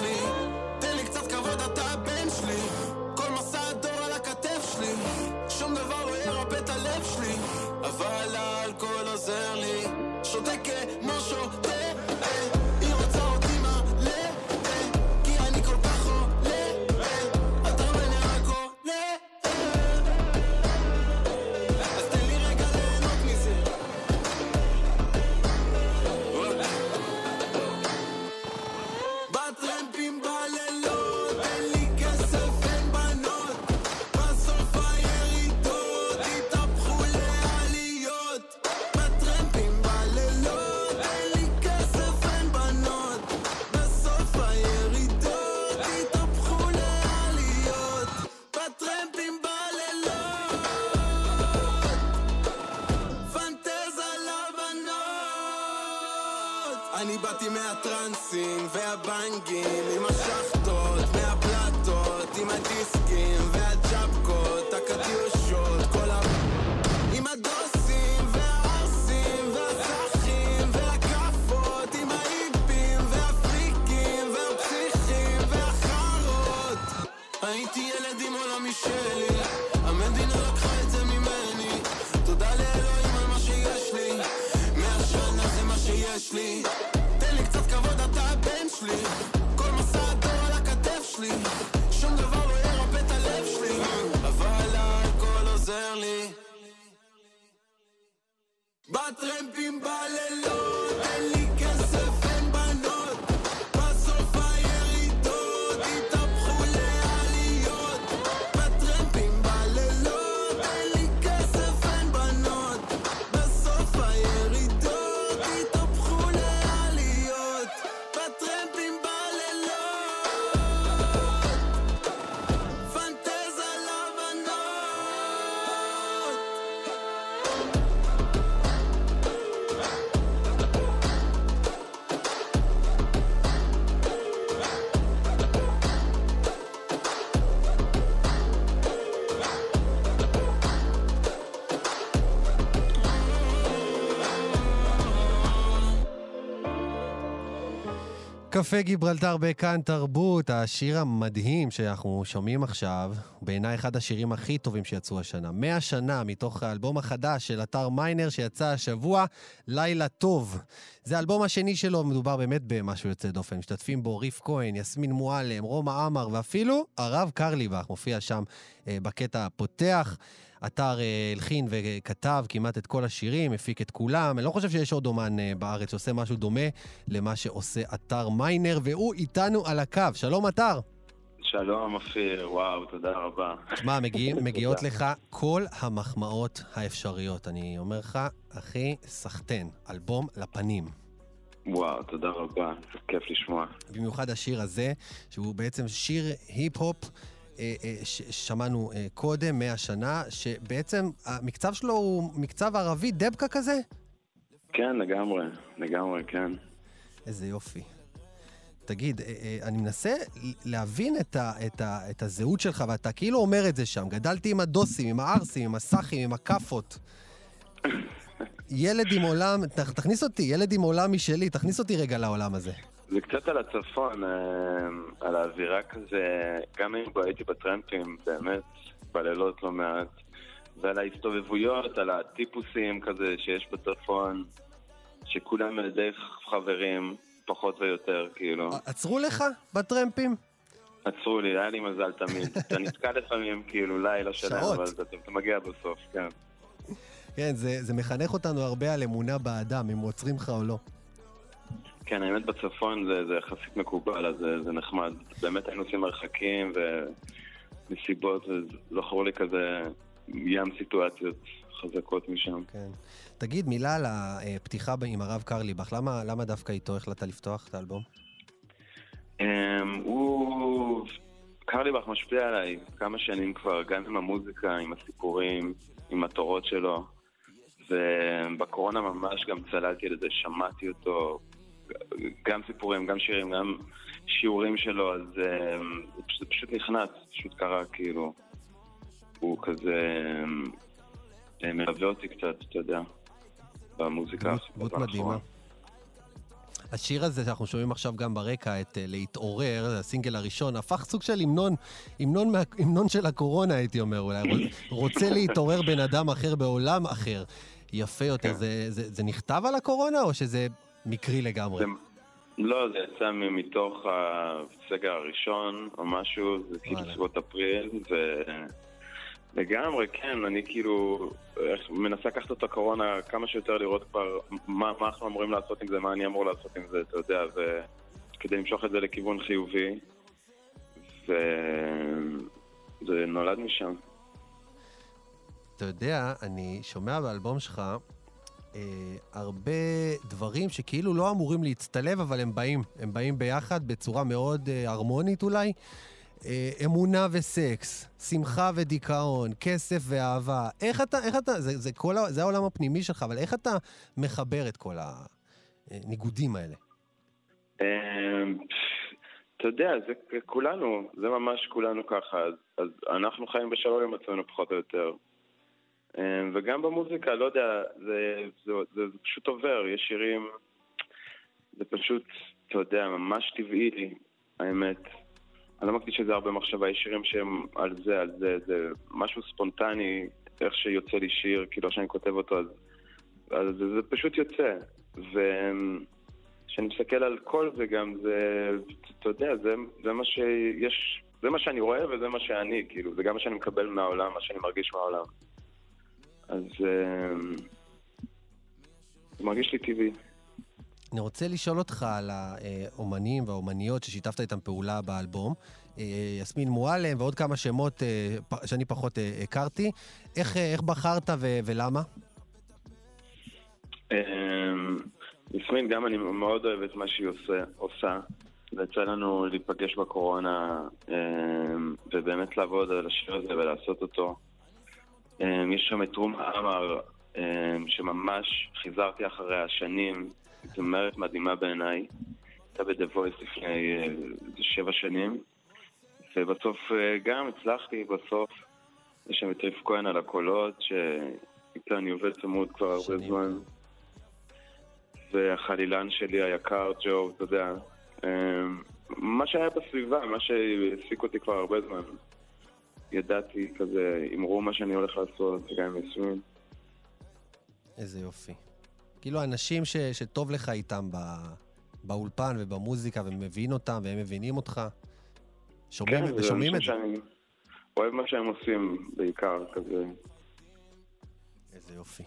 מה שיש לי. תן לי קצת כבוד, אתה הבן שלי. כל מסע הדור על הכתף שלי, שום דבר לא ירפא את הלב שלי. אבל האלכוהול עוזר לי, שותה כמו שותה. קפה גיברלטר בכאן תרבות, השיר המדהים שאנחנו שומעים עכשיו, בעיניי אחד השירים הכי טובים שיצאו השנה. מאה שנה מתוך האלבום החדש של אתר מיינר שיצא השבוע, לילה טוב. זה האלבום השני שלו, מדובר באמת במשהו יוצא דופן. משתתפים בו ריף כהן, יסמין מועלם, רומא עמר ואפילו הרב קרליבך מופיע שם אה, בקטע הפותח. אתר אה, הלחין וכתב כמעט את כל השירים, הפיק את כולם. אני לא חושב שיש עוד אומן אה, בארץ שעושה משהו דומה למה שעושה אתר מיינר, והוא איתנו על הקו. שלום אתר. שלום, אופיר, וואו, תודה רבה. תשמע, מגיע, מגיעות. לך כל המחמאות האפשריות. אני אומר לך, אחי, סחטיין, אלבום לפנים. וואו, תודה רבה, כיף לשמוע. במיוחד השיר הזה, שהוא בעצם שיר היפ-הופ. אה, אה, ששמענו אה, קודם, 100 שנה, שבעצם המקצב שלו הוא מקצב ערבי, דבקה כזה? כן, לגמרי, לגמרי, כן. איזה יופי. תגיד, אני מנסה להבין את, ה, את, ה, את הזהות שלך, ואתה כאילו אומר את זה שם. גדלתי עם הדוסים, עם הערסים, עם הסאחים, עם הכאפות. ילד עם עולם, ת- תכניס אותי, ילד עם עולם משלי, תכניס אותי רגע לעולם הזה. זה קצת על הצפון, אה, על האווירה כזה, גם אם הייתי בטרמפים, באמת, בלילות לא מעט, ועל ההסתובבויות, על הטיפוסים כזה שיש בצפון, שכולם די חברים, פחות ויותר, כאילו. עצרו לך בטרמפים? עצרו לי, היה לי מזל תמיד. אתה נתקע לפעמים, כאילו, לילה שלם. אבל אתה, אתה מגיע בסוף, כן. כן, זה, זה מחנך אותנו הרבה על אמונה באדם, אם עוצרים לך או לא. כן, האמת בצפון זה, זה יחסית מקובל, אז זה, זה נחמד. באמת היינו עושים מרחקים ומסיבות, וזכור לי כזה ים סיטואציות חזקות משם. כן. תגיד, מילה על הפתיחה עם הרב קרליבך, למה, למה דווקא איתו החלטת לפתוח את האלבום? Um, הוא... קרליבך משפיע עליי כמה שנים כבר, גם עם המוזיקה, עם הסיפורים, עם התורות שלו. ובקורונה ממש גם צללתי לזה, שמעתי אותו, גם סיפורים, גם שירים, גם שיעורים שלו, אז um, זה פשוט, פשוט נכנס, פשוט קרה כאילו. הוא כזה um, מלווה אותי קצת, אתה יודע, במוזיקה. דמות מדהימה. השיר הזה שאנחנו שומעים עכשיו גם ברקע, את uh, להתעורר, הסינגל הראשון, הפך סוג של המנון, המנון, מה, המנון של הקורונה, הייתי אומר אולי. רוצה להתעורר בן אדם אחר בעולם אחר. יפה יותר. כן. זה, זה, זה נכתב על הקורונה, או שזה מקרי לגמרי? זה, לא, זה יצא מתוך הסגר הראשון או משהו, זה כאילו סביבות אפריל, ו... לגמרי, כן, אני כאילו מנסה לקחת את הקורונה כמה שיותר לראות כבר מה, מה אנחנו אמורים לעשות עם זה, מה אני אמור לעשות עם זה, אתה יודע, וכדי למשוך את זה לכיוון חיובי, וזה נולד משם. אתה יודע, אני שומע באלבום שלך אה, הרבה דברים שכאילו לא אמורים להצטלב, אבל הם באים. הם באים ביחד בצורה מאוד אה, הרמונית אולי. אה, אמונה וסקס, שמחה ודיכאון, כסף ואהבה. איך אתה, איך אתה, זה, זה, כל, זה העולם הפנימי שלך, אבל איך אתה מחבר את כל הניגודים האלה? אמ, אתה יודע, זה כולנו, זה ממש כולנו ככה, אז, אז אנחנו חיים בשלום עם עצמנו פחות או יותר. אמ, וגם במוזיקה, לא יודע, זה, זה, זה, זה פשוט עובר, יש שירים, זה פשוט, אתה יודע, ממש טבעי לי, האמת. אני לא מקדיש לזה הרבה מחשבה, יש שירים שהם על זה, על זה, זה משהו ספונטני, איך שיוצא לי שיר, כאילו, שאני כותב אותו, אז, אז זה, זה פשוט יוצא. וכשאני מסתכל על כל זה גם, זה, אתה יודע, זה, זה מה שיש, זה מה שאני רואה וזה מה שאני, כאילו, זה גם מה שאני מקבל מהעולם, מה שאני מרגיש מהעולם. אז אה, זה מרגיש לי טבעי. אני רוצה לשאול אותך על האומנים והאומניות ששיתפת איתם פעולה באלבום. אה, יסמין מועלם ועוד כמה שמות אה, שאני פחות אה, הכרתי. איך, איך בחרת ו- ולמה? אמ, יסמין, גם אני מאוד אוהב את מה שהיא עושה, עושה. ויצא לנו להיפגש בקורונה אמ, ובאמת לעבוד על השיר הזה ולעשות אותו. אמ, יש שם את רום עמר, אמ, שממש חיזרתי אחריה שנים, זמרת מדהימה בעיניי. הייתה ב-The Voice לפני אה, שבע שנים, ובסוף אה, גם הצלחתי, בסוף. יש שם את ריף כהן על הקולות, שאיתה אני עובד צמוד כבר הרבה זמן. והחלילן שלי היקר, ג'ו, אתה יודע, אמ, מה שהיה בסביבה, מה שהעסיק אותי כבר הרבה זמן. ידעתי כזה, אמרו מה שאני הולך לעשות, גם עם יסמין. איזה יופי. כאילו אנשים ש, שטוב לך איתם ב, באולפן ובמוזיקה, ומבין אותם, והם מבינים אותך. שומעים, כן, ושומעים את אנשים זה. שאני אוהב מה שהם עושים, בעיקר, כזה. איזה יופי.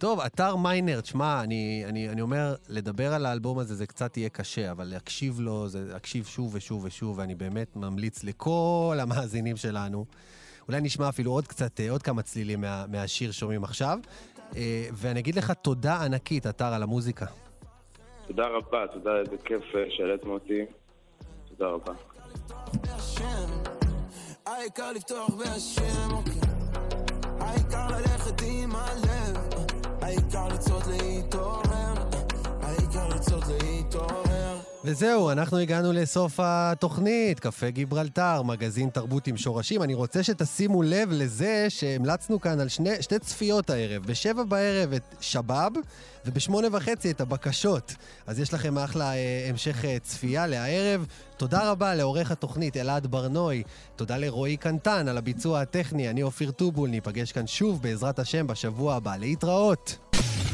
טוב, אתר מיינר, תשמע, אני, אני, אני אומר, לדבר על האלבום הזה זה קצת יהיה קשה, אבל להקשיב לו, זה להקשיב שוב ושוב ושוב, ואני באמת ממליץ לכל המאזינים שלנו. אולי נשמע אפילו עוד קצת, אה, עוד כמה צלילים מה, מהשיר שומעים עכשיו. אה, ואני אגיד לך תודה ענקית, אתר, על המוזיקה. תודה רבה, תודה, איזה כיף אה, שהעליתם אותי. תודה רבה. העיקר לפתוח בהשם, אוקיי. העיקר ללכת עם הלב, העיקר לצעוד להתעורר, העיקר לצעוד להתעורר. וזהו, אנחנו הגענו לסוף התוכנית, קפה גיברלטר, מגזין תרבות עם שורשים. אני רוצה שתשימו לב לזה שהמלצנו כאן על שני, שתי צפיות הערב. בשבע בערב את שבאב, ובשמונה וחצי את הבקשות. אז יש לכם אחלה אה, המשך אה, צפייה להערב. תודה רבה לעורך התוכנית אלעד ברנוי. תודה לרועי קנטן על הביצוע הטכני. אני אופיר טובול, ניפגש כאן שוב בעזרת השם בשבוע הבא. להתראות.